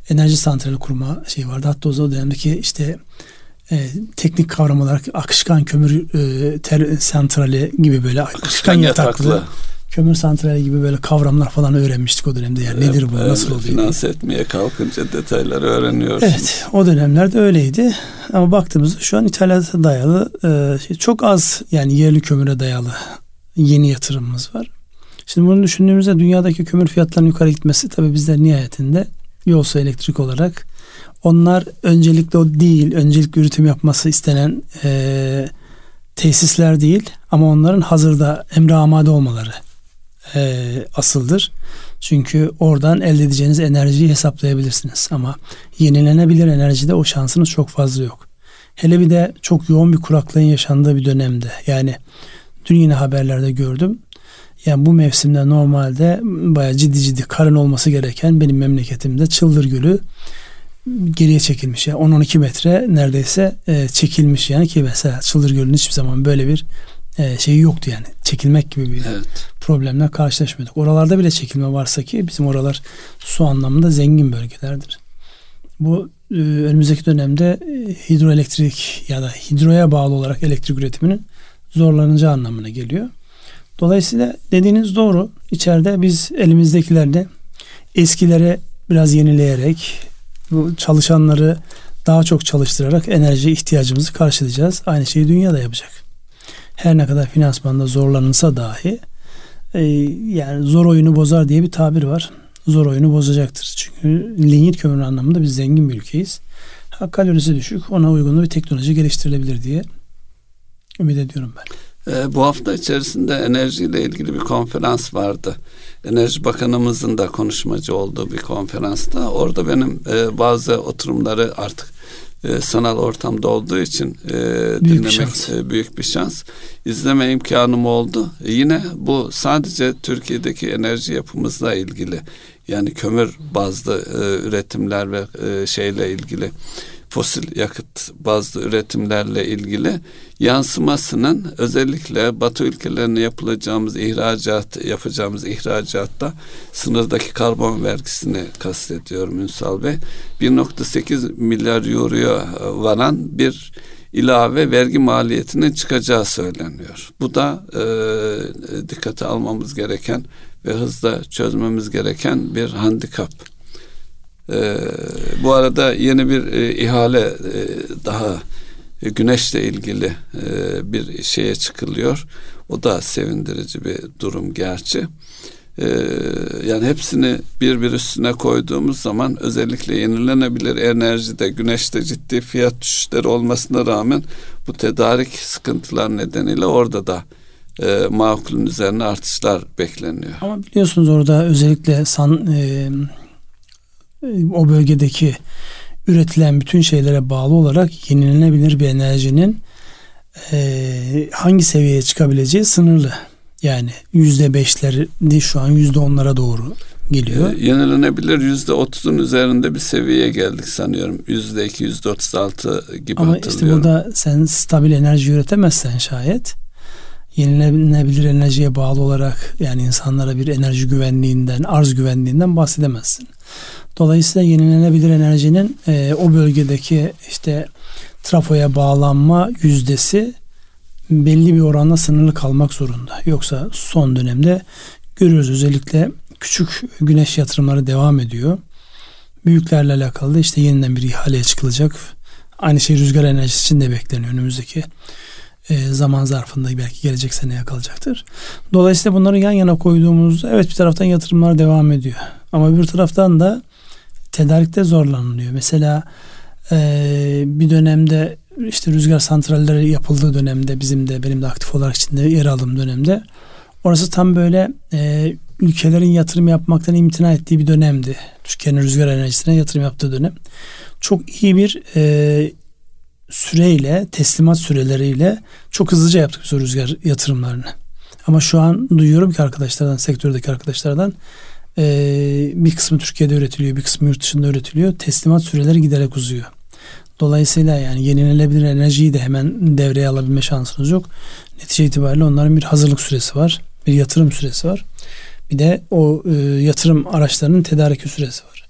enerji santrali kurma şey vardı. Hatta o dönemdeki işte e, teknik kavram olarak akışkan kömür e, ter, santrali gibi böyle akışkan, Akışkan yataklı, yataklı. kömür santrali gibi böyle kavramlar falan öğrenmiştik o dönemde. Yani nedir bu, Evet, nasıl oluyor? Finanse etmeye kalkınca detayları öğreniyorsunuz. Evet o dönemlerde öyleydi ama baktığımızda şu an ithalata dayalı e, şey, çok az yani yerli kömüre dayalı yeni yatırımımız var. Şimdi bunu düşündüğümüzde dünyadaki kömür fiyatlarının yukarı gitmesi tabii bizler nihayetinde yolsa elektrik olarak onlar öncelikle o değil öncelikle üretim yapması istenen e, tesisler değil ama onların hazırda emre amade olmaları e, asıldır. Çünkü oradan elde edeceğiniz enerjiyi hesaplayabilirsiniz. Ama yenilenebilir enerjide o şansınız çok fazla yok. Hele bir de çok yoğun bir kuraklığın yaşandığı bir dönemde. Yani dün yine haberlerde gördüm. Yani bu mevsimde normalde bayağı ciddi ciddi karın olması gereken benim memleketimde Çıldır Gölü geriye çekilmiş. Yani 10-12 metre neredeyse e, çekilmiş yani ki mesela Çıldır Gölü'nün hiçbir zaman böyle bir e, şeyi yoktu yani. Çekilmek gibi bir Evet. problemle karşılaşmıyorduk. Oralarda bile çekilme varsa ki bizim oralar su anlamında zengin bölgelerdir. Bu e, önümüzdeki dönemde e, hidroelektrik ya da hidroya bağlı olarak elektrik üretiminin zorlanacağı anlamına geliyor. Dolayısıyla dediğiniz doğru. İçeride biz elimizdekilerle eskilere biraz yenileyerek bu çalışanları daha çok çalıştırarak enerji ihtiyacımızı karşılayacağız. Aynı şeyi dünya da yapacak. Her ne kadar finansmanda zorlanılsa dahi e, yani zor oyunu bozar diye bir tabir var. Zor oyunu bozacaktır. Çünkü linyit kömür anlamında biz zengin bir ülkeyiz. Ha, kalorisi düşük ona uygun bir teknoloji geliştirilebilir diye ümit ediyorum ben. Ee, bu hafta içerisinde enerjiyle ilgili bir konferans vardı. Enerji Bakanımızın da konuşmacı olduğu bir konferansta. Orada benim e, bazı oturumları artık e, sanal ortamda olduğu için e, bir dinlemek şans. e, büyük bir şans. İzleme imkanım oldu. E, yine bu sadece Türkiye'deki enerji yapımızla ilgili. Yani kömür bazlı e, üretimler ve e, şeyle ilgili fosil yakıt bazlı üretimlerle ilgili yansımasının özellikle Batı ülkelerine yapılacağımız ihracat yapacağımız ihracatta sınırdaki karbon vergisini kastediyorum Ünsal Bey. 1.8 milyar euroya varan bir ilave vergi maliyetinin çıkacağı söyleniyor. Bu da e, dikkate almamız gereken ve hızla çözmemiz gereken bir handikap. Ee, bu arada yeni bir e, ihale e, daha e, güneşle ilgili e, bir şeye çıkılıyor. O da sevindirici bir durum gerçi. E, yani hepsini bir bir üstüne koyduğumuz zaman özellikle yenilenebilir enerjide güneşte ciddi fiyat düşüşleri olmasına rağmen bu tedarik sıkıntılar nedeniyle orada da e, makulün üzerine artışlar bekleniyor. Ama biliyorsunuz orada özellikle san, e, o bölgedeki üretilen bütün şeylere bağlı olarak yenilenebilir bir enerjinin e, hangi seviyeye çıkabileceği sınırlı. Yani yüzde beşleri şu an yüzde onlara doğru geliyor. E, yenilenebilir yüzde otuzun üzerinde bir seviyeye geldik sanıyorum. Yüzde iki, yüzde otuz altı gibi Ama hatırlıyorum. işte burada sen stabil enerji üretemezsen şayet yenilenebilir enerjiye bağlı olarak yani insanlara bir enerji güvenliğinden, arz güvenliğinden bahsedemezsin. Dolayısıyla yenilenebilir enerjinin e, o bölgedeki işte trafoya bağlanma yüzdesi belli bir oranda sınırlı kalmak zorunda. Yoksa son dönemde görüyoruz özellikle küçük güneş yatırımları devam ediyor. Büyüklerle alakalı da işte yeniden bir ihaleye çıkılacak. Aynı şey rüzgar enerjisi için de bekleniyor önümüzdeki e, zaman zarfında belki gelecek seneye kalacaktır. Dolayısıyla bunları yan yana koyduğumuzda evet bir taraftan yatırımlar devam ediyor. Ama bir taraftan da tedarikte zorlanılıyor. Mesela e, bir dönemde işte rüzgar santralleri yapıldığı dönemde bizim de benim de aktif olarak içinde yer aldığım dönemde orası tam böyle e, ülkelerin yatırım yapmaktan imtina ettiği bir dönemdi. Türkiye'nin rüzgar enerjisine yatırım yaptığı dönem. Çok iyi bir e, süreyle, teslimat süreleriyle çok hızlıca yaptık biz o rüzgar yatırımlarını. Ama şu an duyuyorum ki arkadaşlardan, sektördeki arkadaşlardan e, bir kısmı Türkiye'de üretiliyor, bir kısmı yurt dışında üretiliyor. Teslimat süreleri giderek uzuyor. Dolayısıyla yani yenilenebilir enerjiyi de hemen devreye alabilme şansınız yok. Netice itibariyle onların bir hazırlık süresi var, bir yatırım süresi var. Bir de o e, yatırım araçlarının tedariki süresi var.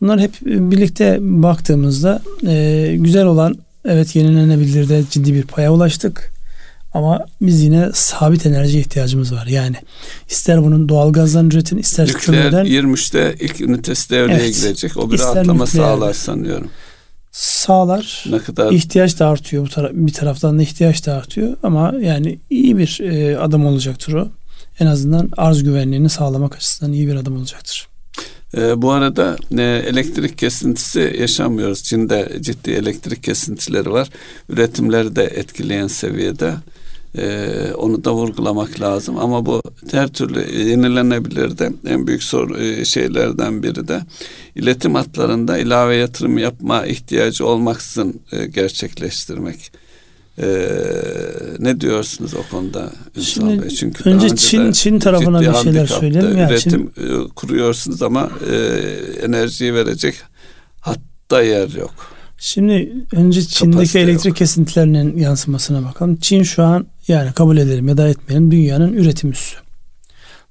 Bunlar hep birlikte baktığımızda e, güzel olan evet yenilenebilirde ciddi bir paya ulaştık. Ama biz yine sabit enerji ihtiyacımız var. Yani ister bunun doğalgazdan üretin, ister Nükleer kömürden. 23'te ilk ünitesi devreye Evet. girecek. O bir İster rahatlama nükleer. sağlar sanıyorum. sağlar. Ne kadar İhtiyaç da artıyor bu tara- bir taraftan da ihtiyaç da artıyor ama yani iyi bir e, adım olacaktır o. En azından arz güvenliğini sağlamak açısından iyi bir adım olacaktır. Ee, bu arada e, elektrik kesintisi yaşamıyoruz. Çin'de ciddi elektrik kesintileri var. Üretimleri de etkileyen seviyede. Ee, onu da vurgulamak lazım. Ama bu her türlü yenilenebilir de en büyük sor, e, şeylerden biri de iletim hatlarında ilave yatırım yapma ihtiyacı olmaksızın e, gerçekleştirmek. Ee, ne diyorsunuz o konuda Ünsal Şimdi Bey? Çünkü önce daha Çin- Çin tarafına bir şeyler söyleyelim. Yani Üretim e, kuruyorsunuz ama e, enerjiyi verecek hatta yer yok. Şimdi önce Çin'deki Kapasite yok. elektrik kesintilerinin yansımasına bakalım. Çin şu an yani kabul edelim ya da etmeyelim dünyanın üretim üssü.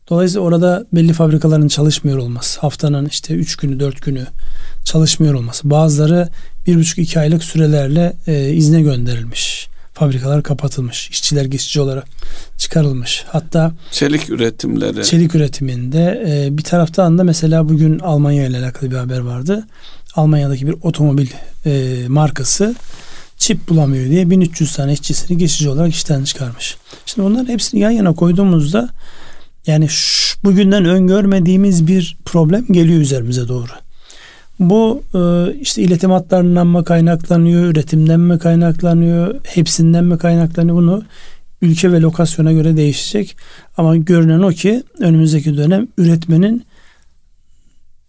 Dolayısıyla orada belli fabrikaların çalışmıyor olması, haftanın işte 3 günü 4 günü çalışmıyor olması. Bazıları bir buçuk iki aylık sürelerle e, izne gönderilmiş. Fabrikalar kapatılmış. işçiler geçici olarak çıkarılmış. Hatta Çelik üretimleri çelik üretiminde e, bir taraftan da mesela bugün Almanya ile alakalı bir haber vardı. Almanya'daki bir otomobil e, markası çip bulamıyor diye 1300 tane işçisini geçici olarak işten çıkarmış. Şimdi bunların hepsini yan yana koyduğumuzda yani şu, bugünden öngörmediğimiz bir problem geliyor üzerimize doğru. Bu e, işte iletim hatlarından mı kaynaklanıyor, üretimden mi kaynaklanıyor, hepsinden mi kaynaklanıyor bunu ülke ve lokasyona göre değişecek. Ama görünen o ki önümüzdeki dönem üretmenin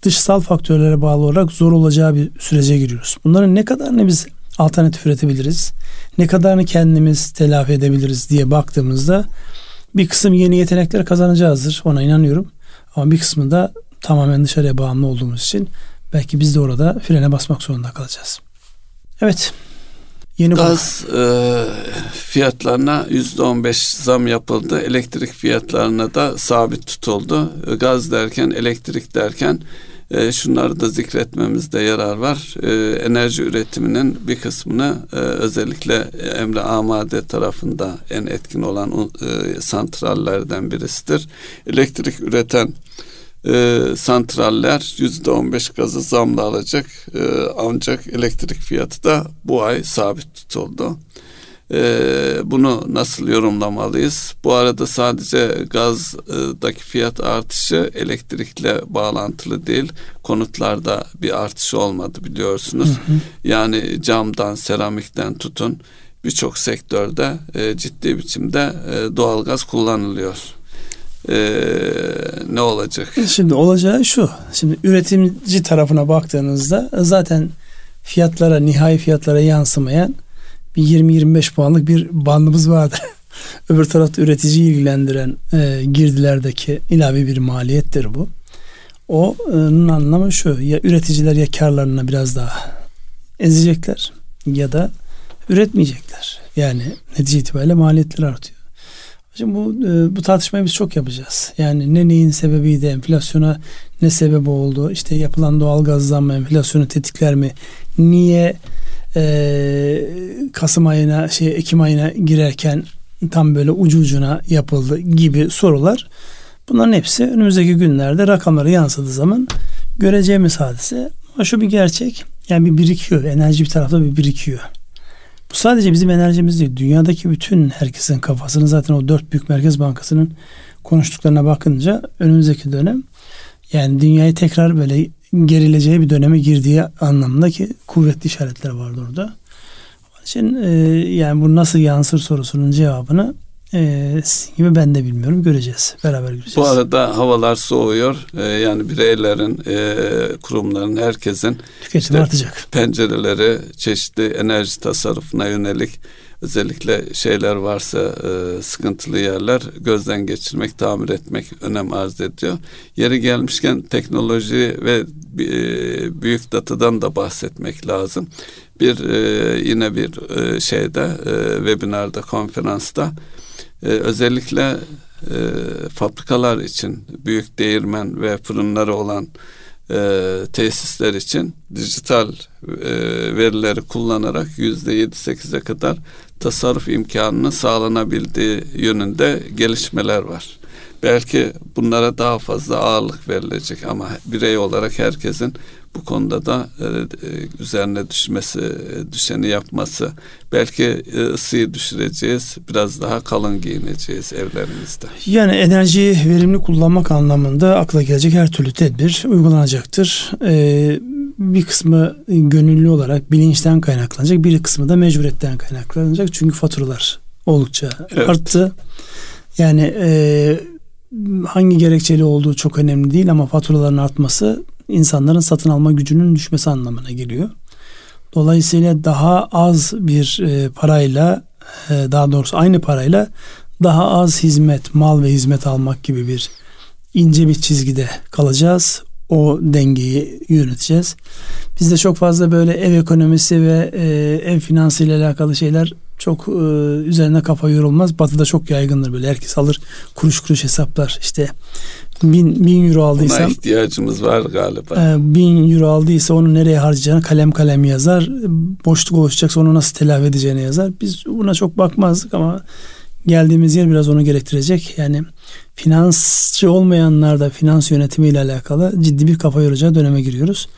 dışsal faktörlere bağlı olarak zor olacağı bir sürece giriyoruz. Bunların ne kadarını biz alternatif üretebiliriz, ne kadarını kendimiz telafi edebiliriz diye baktığımızda bir kısım yeni yetenekler kazanacağızdır. Ona inanıyorum. Ama bir kısmı da tamamen dışarıya bağımlı olduğumuz için belki biz de orada frene basmak zorunda kalacağız. Evet. Yeni gaz e, fiyatlarına yüzde on beş zam yapıldı. Elektrik fiyatlarına da sabit tutuldu. E, Gaz derken elektrik derken e, şunları da zikretmemizde yarar var. E, enerji üretiminin bir kısmını e, özellikle Emre Amade tarafında en etkin olan e, santrallerden birisidir. Elektrik üreten e, santraller yüzde on beş gazı zamla alacak E, ancak elektrik fiyatı da bu ay sabit tutuldu. E, bunu nasıl yorumlamalıyız? Bu arada sadece gazdaki fiyat artışı elektrikle bağlantılı değil. Konutlarda bir artış olmadı biliyorsunuz. Yani camdan, seramikten tutun birçok sektörde e, ciddi biçimde e, doğalgaz kullanılıyor. E, ne olacak? Şimdi olacağı şu. Şimdi üretimci tarafına baktığınızda zaten fiyatlara, nihai fiyatlara yansımayan bir 20-25 puanlık bir bandımız vardır. Öbür tarafta üreticiyi ilgilendiren e, girdilerdeki ilave bir maliyettir bu. O'nun anlamı şu. Ya üreticiler ya karlarına biraz daha ezecekler ya da üretmeyecekler. Yani netice itibariyle maliyetler artıyor. Şimdi bu e, bu tartışmayı biz çok yapacağız. Yani ne neyin sebebiydi, enflasyona ne sebep oldu, işte yapılan doğal gaz zammı enflasyonu tetikler mi, niye e, Kasım ayına şey Ekim ayına girerken tam böyle ucu ucuna yapıldı gibi sorular. Bunların hepsi önümüzdeki günlerde rakamları yansıdığı zaman göreceğimiz hadise. Ama şu bir gerçek. Yani bir birikiyor. Enerji bir tarafta bir birikiyor. Bu sadece bizim enerjimiz değil. Dünyadaki bütün herkesin kafasını zaten o dört büyük merkez bankasının konuştuklarına bakınca önümüzdeki dönem yani dünyayı tekrar böyle gerileceği bir döneme girdiği anlamındaki kuvvetli işaretler vardı orada. Onun için e, yani bu nasıl yansır sorusunun cevabını e, sizin gibi ben de bilmiyorum. Göreceğiz. Beraber göreceğiz. Bu arada havalar soğuyor. E, yani bireylerin, e, kurumların, herkesin tüketim işte, artacak. Pencereleri çeşitli enerji tasarrufuna yönelik özellikle şeyler varsa e, sıkıntılı yerler gözden geçirmek, tamir etmek önem arz ediyor. Yeri gelmişken teknoloji ve e, büyük datadan da bahsetmek lazım. Bir e, yine bir e, şeyde e, webinarda, konferansta e, özellikle e, fabrikalar için büyük değirmen ve fırınları olan e, tesisler için dijital e, verileri kullanarak yüzde yedi sekize kadar tasarruf imkanının sağlanabildiği yönünde gelişmeler var. Belki bunlara daha fazla ağırlık verilecek ama birey olarak herkesin bu konuda da e, e üzerine düşmesi, e, düşeni yapması. Belki e, ısıyı düşüreceğiz, biraz daha kalın giyineceğiz evlerimizde. Yani enerjiyi verimli kullanmak anlamında akla gelecek her türlü tedbir uygulanacaktır. Bir kısmı gönüllü olarak bilinçten kaynaklanacak, bir kısmı da mecburiyetten kaynaklanacak. Çünkü faturalar oldukça evet. arttı. Yani e, hangi gerekçeli olduğu çok önemli değil ama faturaların artması insanların satın alma gücünün düşmesi anlamına geliyor. Dolayısıyla daha az bir e, parayla e, daha doğrusu aynı parayla daha az hizmet, mal ve hizmet almak gibi bir ince bir çizgide kalacağız. O dengeyi yöneteceğiz. Bizde çok fazla böyle ev ekonomisi ve e, ev finansı ile alakalı şeyler çok e, üzerine kafa yorulmaz. Batı'da çok yaygındır böyle. Herkes alır kuruş kuruş hesaplar. İşte bin, bin euro aldıysam. Buna ihtiyacımız var galiba. E, bin euro aldıysa onu nereye harcayacağını kalem kalem yazar. Boşluk oluşacaksa onu nasıl telafi edeceğini yazar. Biz buna çok bakmazdık ama geldiğimiz yer biraz onu gerektirecek. Yani finansçı olmayanlar da finans yönetimi ile alakalı ciddi bir kafa yoracağı döneme giriyoruz.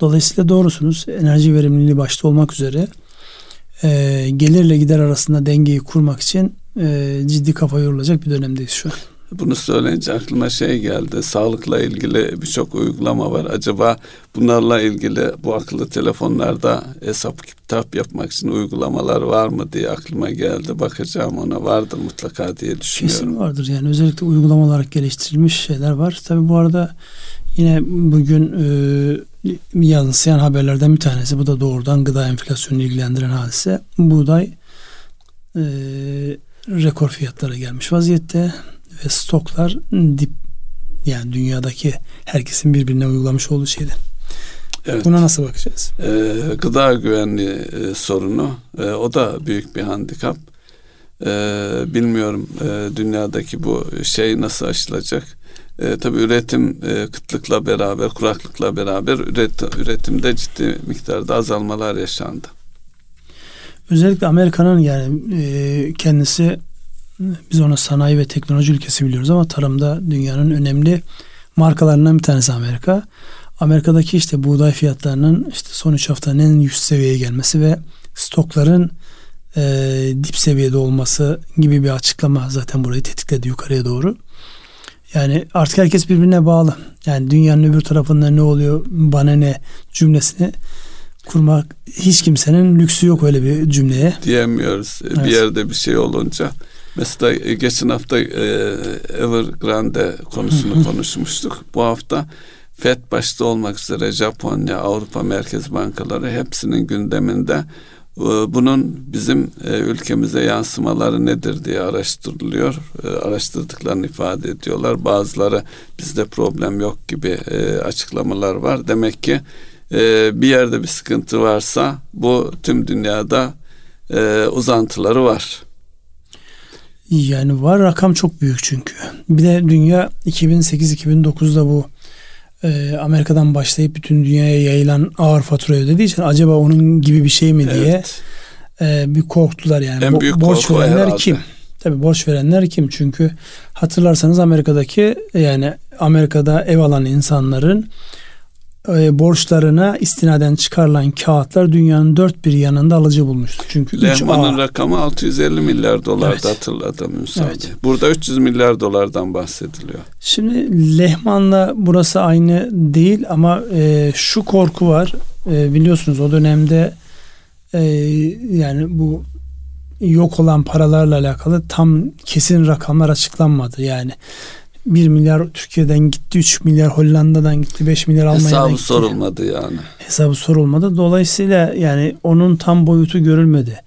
Dolayısıyla doğrusunuz. Enerji verimliliği başta olmak üzere e, gelirle gider arasında dengeyi kurmak için e, ciddi kafa yorulacak bir dönemdeyiz şu an. Bunu söyleyince aklıma şey geldi. Sağlıkla ilgili birçok uygulama var. Acaba bunlarla ilgili bu akıllı telefonlarda hesap kitap yapmak için uygulamalar var mı diye aklıma geldi. Bakacağım ona vardır mutlaka diye düşünüyorum. Kesin vardır yani özellikle uygulama olarak geliştirilmiş şeyler var. Tabi bu arada yine bugün e, yansıyan haberlerden bir tanesi. Bu da doğrudan gıda enflasyonunu ilgilendiren hadise. Buğday e, rekor fiyatlara gelmiş vaziyette ve stoklar dip yani dünyadaki herkesin birbirine uygulamış olduğu şeyler. Evet. Buna nasıl bakacağız? Ee, gıda güvenliği e, sorunu e, o da büyük bir handikap. E, bilmiyorum e, dünyadaki bu şey nasıl aşılacak. E, tabii üretim e, kıtlıkla beraber, kuraklıkla beraber üret, üretimde ciddi miktarda azalmalar yaşandı. Özellikle Amerika'nın yani e, kendisi biz onu sanayi ve teknoloji ülkesi biliyoruz ama tarımda dünyanın önemli markalarından bir tanesi Amerika. Amerika'daki işte buğday fiyatlarının işte son 3 haftanın en üst seviyeye gelmesi ve stokların e, dip seviyede olması gibi bir açıklama zaten burayı tetikledi yukarıya doğru. Yani artık herkes birbirine bağlı. Yani dünyanın öbür tarafında ne oluyor bana ne cümlesini kurmak hiç kimsenin lüksü yok öyle bir cümleye. Diyemiyoruz. Evet. Bir yerde bir şey olunca. Mesela e, geçen hafta e, Evergrande konusunu konuşmuştuk. Bu hafta FED başta olmak üzere Japonya, Avrupa Merkez Bankaları hepsinin gündeminde e, bunun bizim ülkemize yansımaları nedir diye araştırılıyor. Araştırdıklarını ifade ediyorlar. Bazıları bizde problem yok gibi açıklamalar var. Demek ki bir yerde bir sıkıntı varsa bu tüm dünyada uzantıları var. Yani var rakam çok büyük çünkü. Bir de dünya 2008-2009'da bu e, Amerika'dan başlayıp bütün dünyaya yayılan ağır fatura ödediği için acaba onun gibi bir şey mi diye e, bir korktular yani. En büyük borç verenler herhalde. kim? Tabii borç verenler kim? Çünkü hatırlarsanız Amerika'daki yani Amerika'da ev alan insanların e, borçlarına istinaden çıkarılan kağıtlar dünyanın dört bir yanında alıcı bulmuştu. Çünkü Lehman'ın rakamı 650 milyar dolarda Evet. hatırladım Evet. Burada 300 milyar dolardan bahsediliyor. Şimdi Lehman'la burası aynı değil ama e, şu korku var. E, biliyorsunuz o dönemde e, yani bu yok olan paralarla alakalı tam kesin rakamlar açıklanmadı. Yani 1 milyar Türkiye'den gitti, 3 milyar Hollanda'dan gitti, 5 milyar Almanya'dan Hesabı gitti. sorulmadı yani. Hesabı sorulmadı. Dolayısıyla yani onun tam boyutu görülmedi.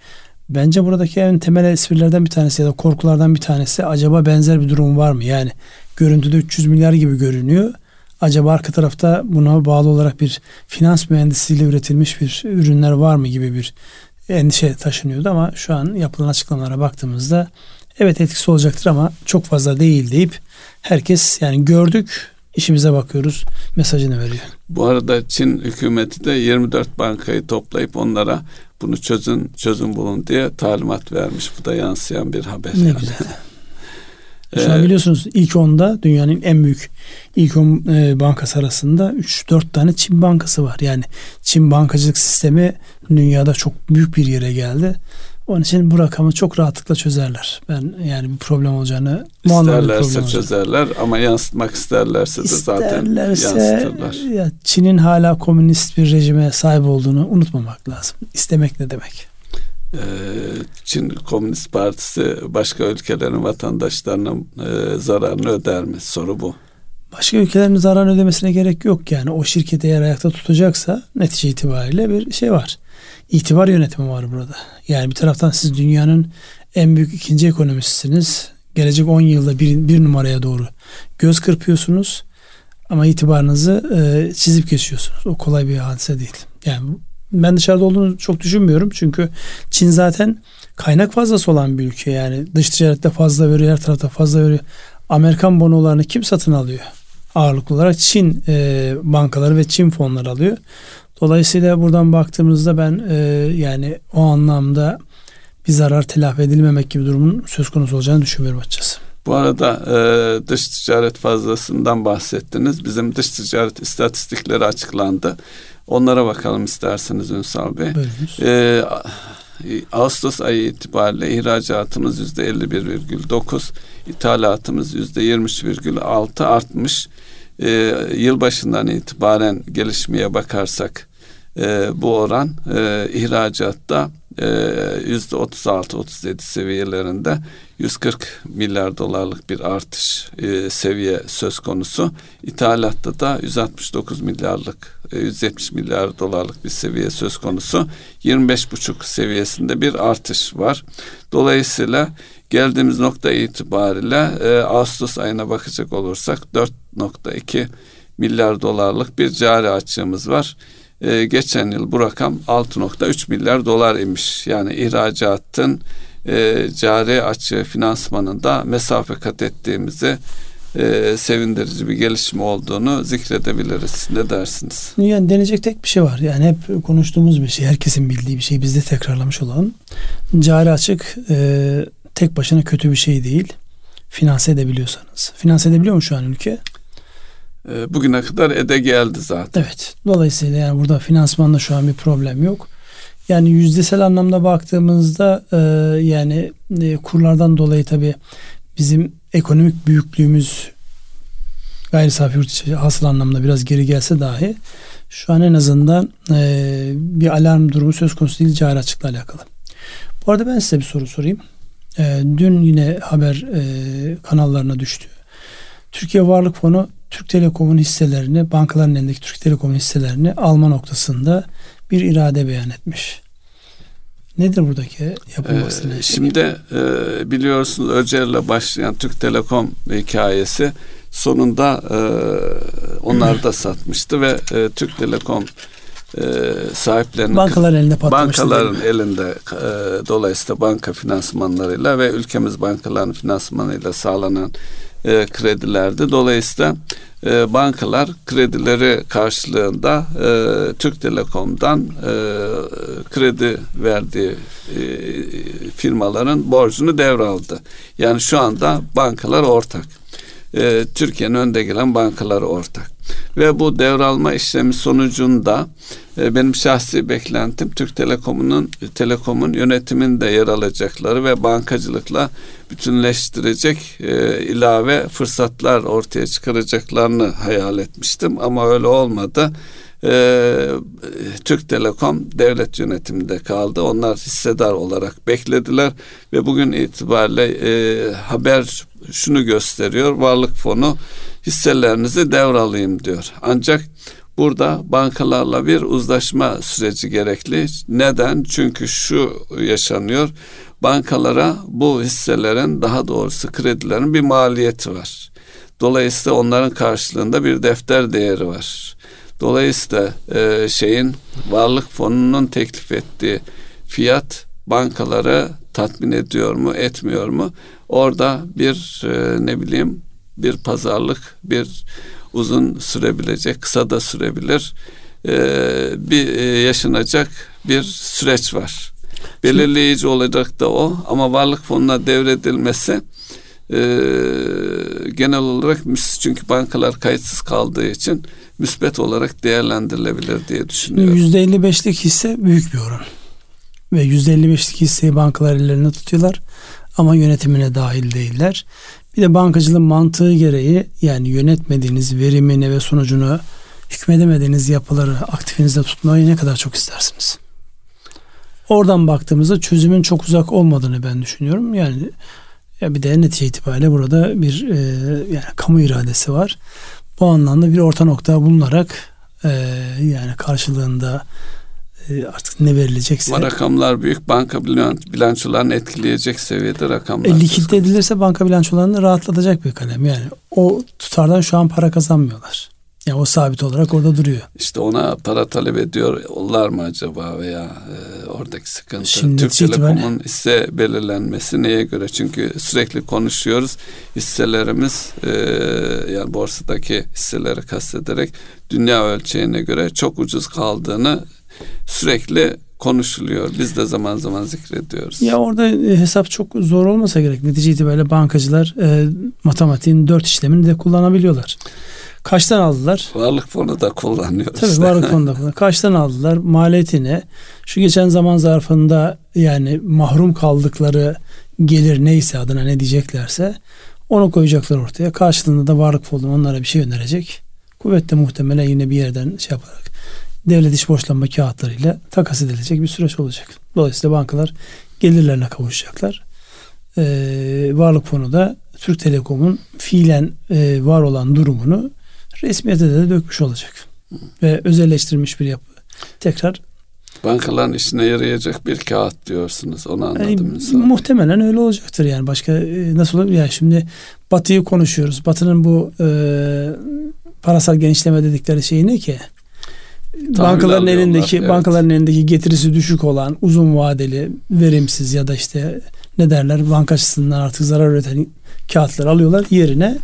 Bence buradaki en temel esprilerden bir tanesi ya da korkulardan bir tanesi acaba benzer bir durum var mı? Yani görüntüde 300 milyar gibi görünüyor. Acaba arka tarafta buna bağlı olarak bir finans mühendisiyle üretilmiş bir ürünler var mı gibi bir endişe taşınıyordu ama şu an yapılan açıklamalara baktığımızda evet etkisi olacaktır ama çok fazla değil deyip herkes yani gördük işimize bakıyoruz mesajını veriyor. Bu arada Çin hükümeti de 24 bankayı toplayıp onlara bunu çözün çözüm bulun diye talimat vermiş. Bu da yansıyan bir haber. Ne yani. güzel. Şu an Ee, biliyorsunuz ilk onda dünyanın en büyük ilk 10 e, bankası arasında 3-4 tane Çin bankası var. Yani Çin bankacılık sistemi dünyada çok büyük bir yere geldi. Onun için bu rakamı çok rahatlıkla çözerler. Ben yani bir problem olacağını İsterlerse çözerler ama yansıtmak isterlerse de zaten yansıtırlar. ya Çin'in hala komünist bir rejime sahip olduğunu unutmamak lazım. İstemek ne demek? Ee, Çin Komünist Partisi başka ülkelerin vatandaşlarının e, zararını öder mi? Soru bu. Başka ülkelerin zarar ödemesine gerek yok yani o şirketi eğer ayakta tutacaksa netice itibariyle bir şey var. İtibar yönetimi var burada. Yani bir taraftan siz dünyanın en büyük ikinci ekonomisisiniz. Gelecek 10 yılda bir, bir numaraya doğru göz kırpıyorsunuz ama itibarınızı e, çizip geçiyorsunuz. O kolay bir hadise değil. Yani ben dışarıda olduğunu çok düşünmüyorum. Çünkü Çin zaten kaynak fazlası olan bir ülke. Yani dış ticarette fazla veriyor, her tarafta fazla veriyor. Amerikan bonolarını kim satın alıyor? Ağırlıklı olarak Çin e, bankaları ve Çin fonları alıyor. Dolayısıyla buradan baktığımızda ben e, yani o anlamda bir zarar telafi edilmemek gibi durumun söz konusu olacağını düşünmüyorum açıkçası. Bu arada e, dış ticaret fazlasından bahsettiniz. Bizim dış ticaret istatistikleri açıklandı. Onlara bakalım isterseniz Ünsal Bey. Buyurunuz. E, Ağustos ayı itibariyle ihracatımız yüzde 51,9, ithalatımız yüzde 23,6 artmış. E, yılbaşından itibaren gelişmeye bakarsak e, bu oran e, ihracatta e, yüzde 36-37 seviyelerinde 140 milyar dolarlık bir artış e, seviye söz konusu. İthalatta da 169 milyarlık, e, 170 milyar dolarlık bir seviye söz konusu. 25,5 seviyesinde bir artış var. Dolayısıyla geldiğimiz nokta itibariyle e, Ağustos ayına bakacak olursak 4.2 milyar dolarlık bir cari açığımız var. E, geçen yıl bu rakam 6.3 milyar dolar imiş. Yani ihracatın e, cari açığı finansmanında mesafe kat ettiğimizi e, sevindirici bir gelişme olduğunu zikredebiliriz. Ne dersiniz? Yani deneyecek tek bir şey var. Yani hep konuştuğumuz bir şey, herkesin bildiği bir şey, biz de tekrarlamış olalım. Cari açık e, tek başına kötü bir şey değil. Finanse edebiliyorsanız. Finanse edebiliyor mu şu an ülke? E, bugüne kadar ede geldi zaten. Evet. Dolayısıyla yani burada finansmanda şu an bir problem yok. Yani yüzdesel anlamda baktığımızda e, yani e, kurlardan dolayı tabii bizim ekonomik büyüklüğümüz gayri safi yurt içi hasıl anlamda biraz geri gelse dahi şu an en azından e, bir alarm durumu söz konusu değil cari açıkla alakalı. Bu arada ben size bir soru sorayım. E, dün yine haber e, kanallarına düştü. Türkiye Varlık Fonu Türk Telekom'un hisselerini, bankaların elindeki Türk Telekom'un hisselerini alma noktasında bir irade beyan etmiş. Nedir buradaki yapılması? Ee, şimdi e, biliyorsunuz Öcer'le başlayan Türk Telekom hikayesi sonunda e, onlar da satmıştı ve e, Türk Telekom e, sahiplerinin bankalar elinde patlamıştı. Bankaların elinde e, dolayısıyla banka finansmanlarıyla ve ülkemiz bankaların finansmanıyla sağlanan e, kredilerdi. Dolayısıyla e, bankalar kredileri karşılığında e, Türk Telekom'dan e, kredi verdiği e, firmaların borcunu devraldı. Yani şu anda bankalar ortak. E, Türkiye'nin önde gelen bankaları ortak. Ve bu devralma işlemi sonucunda e, benim şahsi beklentim Türk Telekom'un Telekom'un yönetiminde yer alacakları ve bankacılıkla bütünleştirecek e, ilave fırsatlar ortaya çıkaracaklarını hayal etmiştim ama öyle olmadı. Ee, Türk Telekom devlet yönetiminde kaldı. Onlar hissedar olarak beklediler ve bugün itibariyle e, haber şunu gösteriyor. Varlık fonu hisselerinizi devralayım diyor. Ancak burada bankalarla bir uzlaşma süreci gerekli. Neden? Çünkü şu yaşanıyor. Bankalara bu hisselerin daha doğrusu kredilerin bir maliyeti var. Dolayısıyla onların karşılığında bir defter değeri var. Dolayısıyla e, şeyin varlık fonunun teklif ettiği fiyat bankaları tatmin ediyor mu, etmiyor mu? Orada bir e, ne bileyim bir pazarlık, bir uzun sürebilecek, kısa da sürebilir e, bir e, yaşanacak bir süreç var. Belirleyici olacak da o ama varlık fonuna devredilmesi e, genel olarak çünkü bankalar kayıtsız kaldığı için müspet olarak değerlendirilebilir diye düşünüyorum. %55'lik hisse büyük bir oran. Ve %55'lik hisseyi bankalar ellerine tutuyorlar ama yönetimine dahil değiller. Bir de bankacılığın mantığı gereği yani yönetmediğiniz verimini ve sonucunu hükmedemediğiniz yapıları aktifinizde tutmayı ne kadar çok istersiniz. Oradan baktığımızda çözümün çok uzak olmadığını ben düşünüyorum. Yani ya bir de netice itibariyle burada bir e, yani kamu iradesi var. Bu anlamda bir orta nokta bulunarak e, yani karşılığında e, artık ne verilecekse. Ama rakamlar büyük. Banka bilançolarını etkileyecek seviyede rakamlar. E, likit edilirse banka bilançolarını rahatlatacak bir kalem. Yani o tutardan şu an para kazanmıyorlar. Yani o sabit olarak orada duruyor. İşte ona para talep ediyorlar mı acaba veya e, oradaki sıkıntı? Şimdi Türk Telekom'un hisse belirlenmesi neye göre? Çünkü sürekli konuşuyoruz. Hisselerimiz e, yani borsadaki hisseleri kastederek dünya ölçeğine göre çok ucuz kaldığını sürekli konuşuluyor. Biz de zaman zaman zikrediyoruz. Ya orada e, hesap çok zor olmasa gerek. Netice itibariyle bankacılar e, matematiğin dört işlemini de kullanabiliyorlar. Kaçtan aldılar? Varlık fonu da kullanıyoruz. Tabii varlık fonu da kullanıyoruz. Kaçtan aldılar? Maliyeti Şu geçen zaman zarfında yani mahrum kaldıkları gelir neyse adına ne diyeceklerse onu koyacaklar ortaya. Karşılığında da varlık fonu onlara bir şey önerecek. Kuvvetle muhtemelen yine bir yerden şey yaparak devlet iş borçlanma kağıtlarıyla takas edilecek bir süreç olacak. Dolayısıyla bankalar gelirlerine kavuşacaklar. Ee, varlık fonu da Türk Telekom'un fiilen e, var olan durumunu resmiyete de dökmüş olacak. Ve özelleştirilmiş bir yapı. Tekrar bankaların işine yarayacak bir kağıt diyorsunuz. Onu anladım. Yani, muhtemelen öyle olacaktır yani. Başka e, nasıl olur? Yani şimdi Batı'yı konuşuyoruz. Batı'nın bu e, parasal genişleme dedikleri şey ne ki? Bankaların elindeki evet. bankaların elindeki getirisi düşük olan uzun vadeli verimsiz ya da işte ne derler banka açısından artık zarar üreten kağıtlar alıyorlar yerine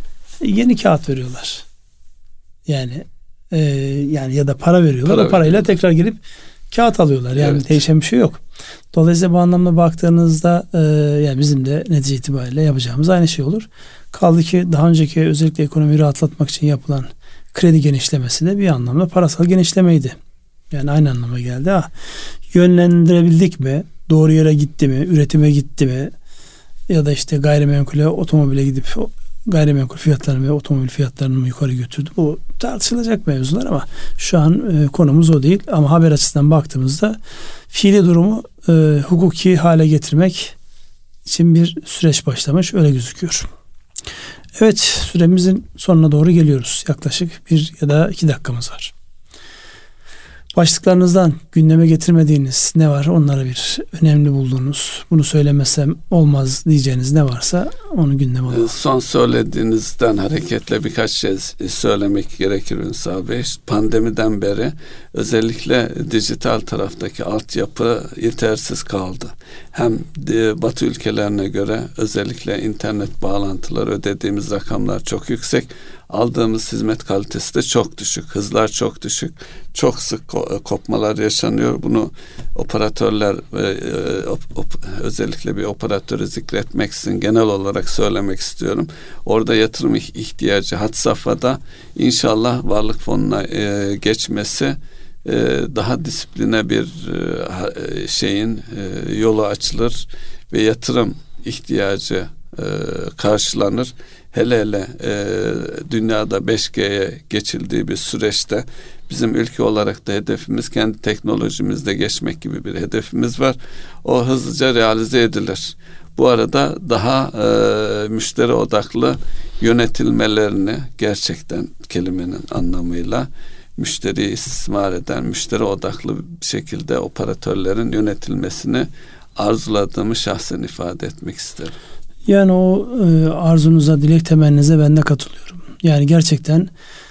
yeni kağıt veriyorlar. Yani e, yani ya da para veriyorlar. Para o parayla veriyorlar. tekrar gelip kağıt alıyorlar. Yani evet. değişen bir şey yok. Dolayısıyla bu anlamda baktığınızda e, yani bizim de netice itibariyle yapacağımız aynı şey olur. Kaldı ki daha önceki özellikle ekonomiyi rahatlatmak için yapılan kredi genişlemesi de bir anlamda parasal genişlemeydi. Yani aynı anlama geldi. Ha, yönlendirebildik mi? Doğru yere gitti mi? Üretime gitti mi? Ya da işte gayrimenkule, otomobile gidip gayrimenkul fiyatlarını ve otomobil fiyatlarını mı yukarı götürdü? Bu tartışılacak mevzular ama şu an e, konumuz o değil. Ama haber açısından baktığımızda fiili durumu e, hukuki hale getirmek için bir süreç başlamış. Öyle gözüküyor. Evet süremizin sonuna doğru geliyoruz. Yaklaşık bir ya da iki dakikamız var. Başlıklarınızdan gündeme getirmediğiniz ne var? Onları bir önemli bulduğunuz, bunu söylemesem olmaz diyeceğiniz ne varsa onu gündeme alalım. Son söylediğinizden hareketle birkaç şey söylemek gerekir Ünsal Bey. Pandemiden beri özellikle dijital taraftaki altyapı yetersiz kaldı. Hem Batı ülkelerine göre özellikle internet bağlantıları ödediğimiz rakamlar çok yüksek aldığımız hizmet kalitesi de çok düşük. Hızlar çok düşük. Çok sık kopmalar yaşanıyor. Bunu operatörler e, özellikle bir operatörü zikretmeksin genel olarak söylemek istiyorum. Orada yatırım ihtiyacı hat safhada inşallah varlık fonuna e, geçmesi e, daha disipline bir şeyin yolu açılır ve yatırım ihtiyacı karşılanır hele hele e, dünyada 5G'ye geçildiği bir süreçte bizim ülke olarak da hedefimiz kendi teknolojimizde geçmek gibi bir hedefimiz var. O hızlıca realize edilir. Bu arada daha e, müşteri odaklı yönetilmelerini gerçekten kelimenin anlamıyla müşteriyi istismar eden, müşteri odaklı bir şekilde operatörlerin yönetilmesini arzuladığımı şahsen ifade etmek isterim. Yani o e, arzunuza, dilek temenninize ben de katılıyorum. Yani gerçekten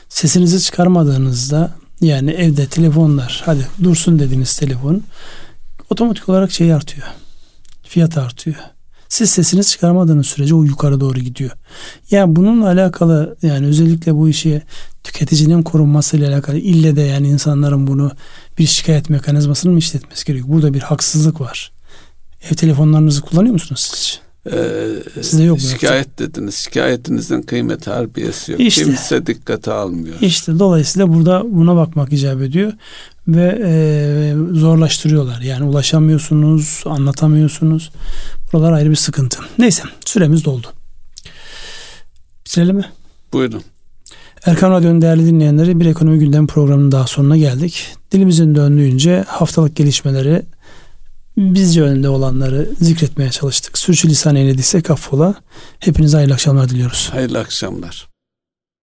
sesinizi çıkarmadığınızda yani evde telefonlar hadi dursun dediğiniz telefon otomatik olarak şey artıyor. Fiyat artıyor. Siz sesinizi çıkarmadığınız sürece o yukarı doğru gidiyor. Yani bununla alakalı yani özellikle bu işi tüketicinin korunması ile alakalı ille de yani insanların bunu bir şikayet mekanizmasını mı işletmesi gerekiyor? Burada bir haksızlık var. Ev telefonlarınızı kullanıyor musunuz siz? Ee, Sizde yok mu? Şikayet yoksa? dediniz. Şikayetinizin kıymet harbiyesi yok. İşte, Kimse dikkate almıyor. İşte dolayısıyla burada buna bakmak icap ediyor ve e, zorlaştırıyorlar. Yani ulaşamıyorsunuz, anlatamıyorsunuz. Buralar ayrı bir sıkıntı. Neyse süremiz doldu. Bitirelim mi? Buyurun. Erkan Radyo'nun değerli dinleyenleri bir ekonomi gündem programının daha sonuna geldik. Dilimizin döndüğünce haftalık gelişmeleri bizce önünde olanları zikretmeye çalıştık. Sürçülisan eylediysek affola. Hepinize hayırlı akşamlar diliyoruz. Hayırlı akşamlar.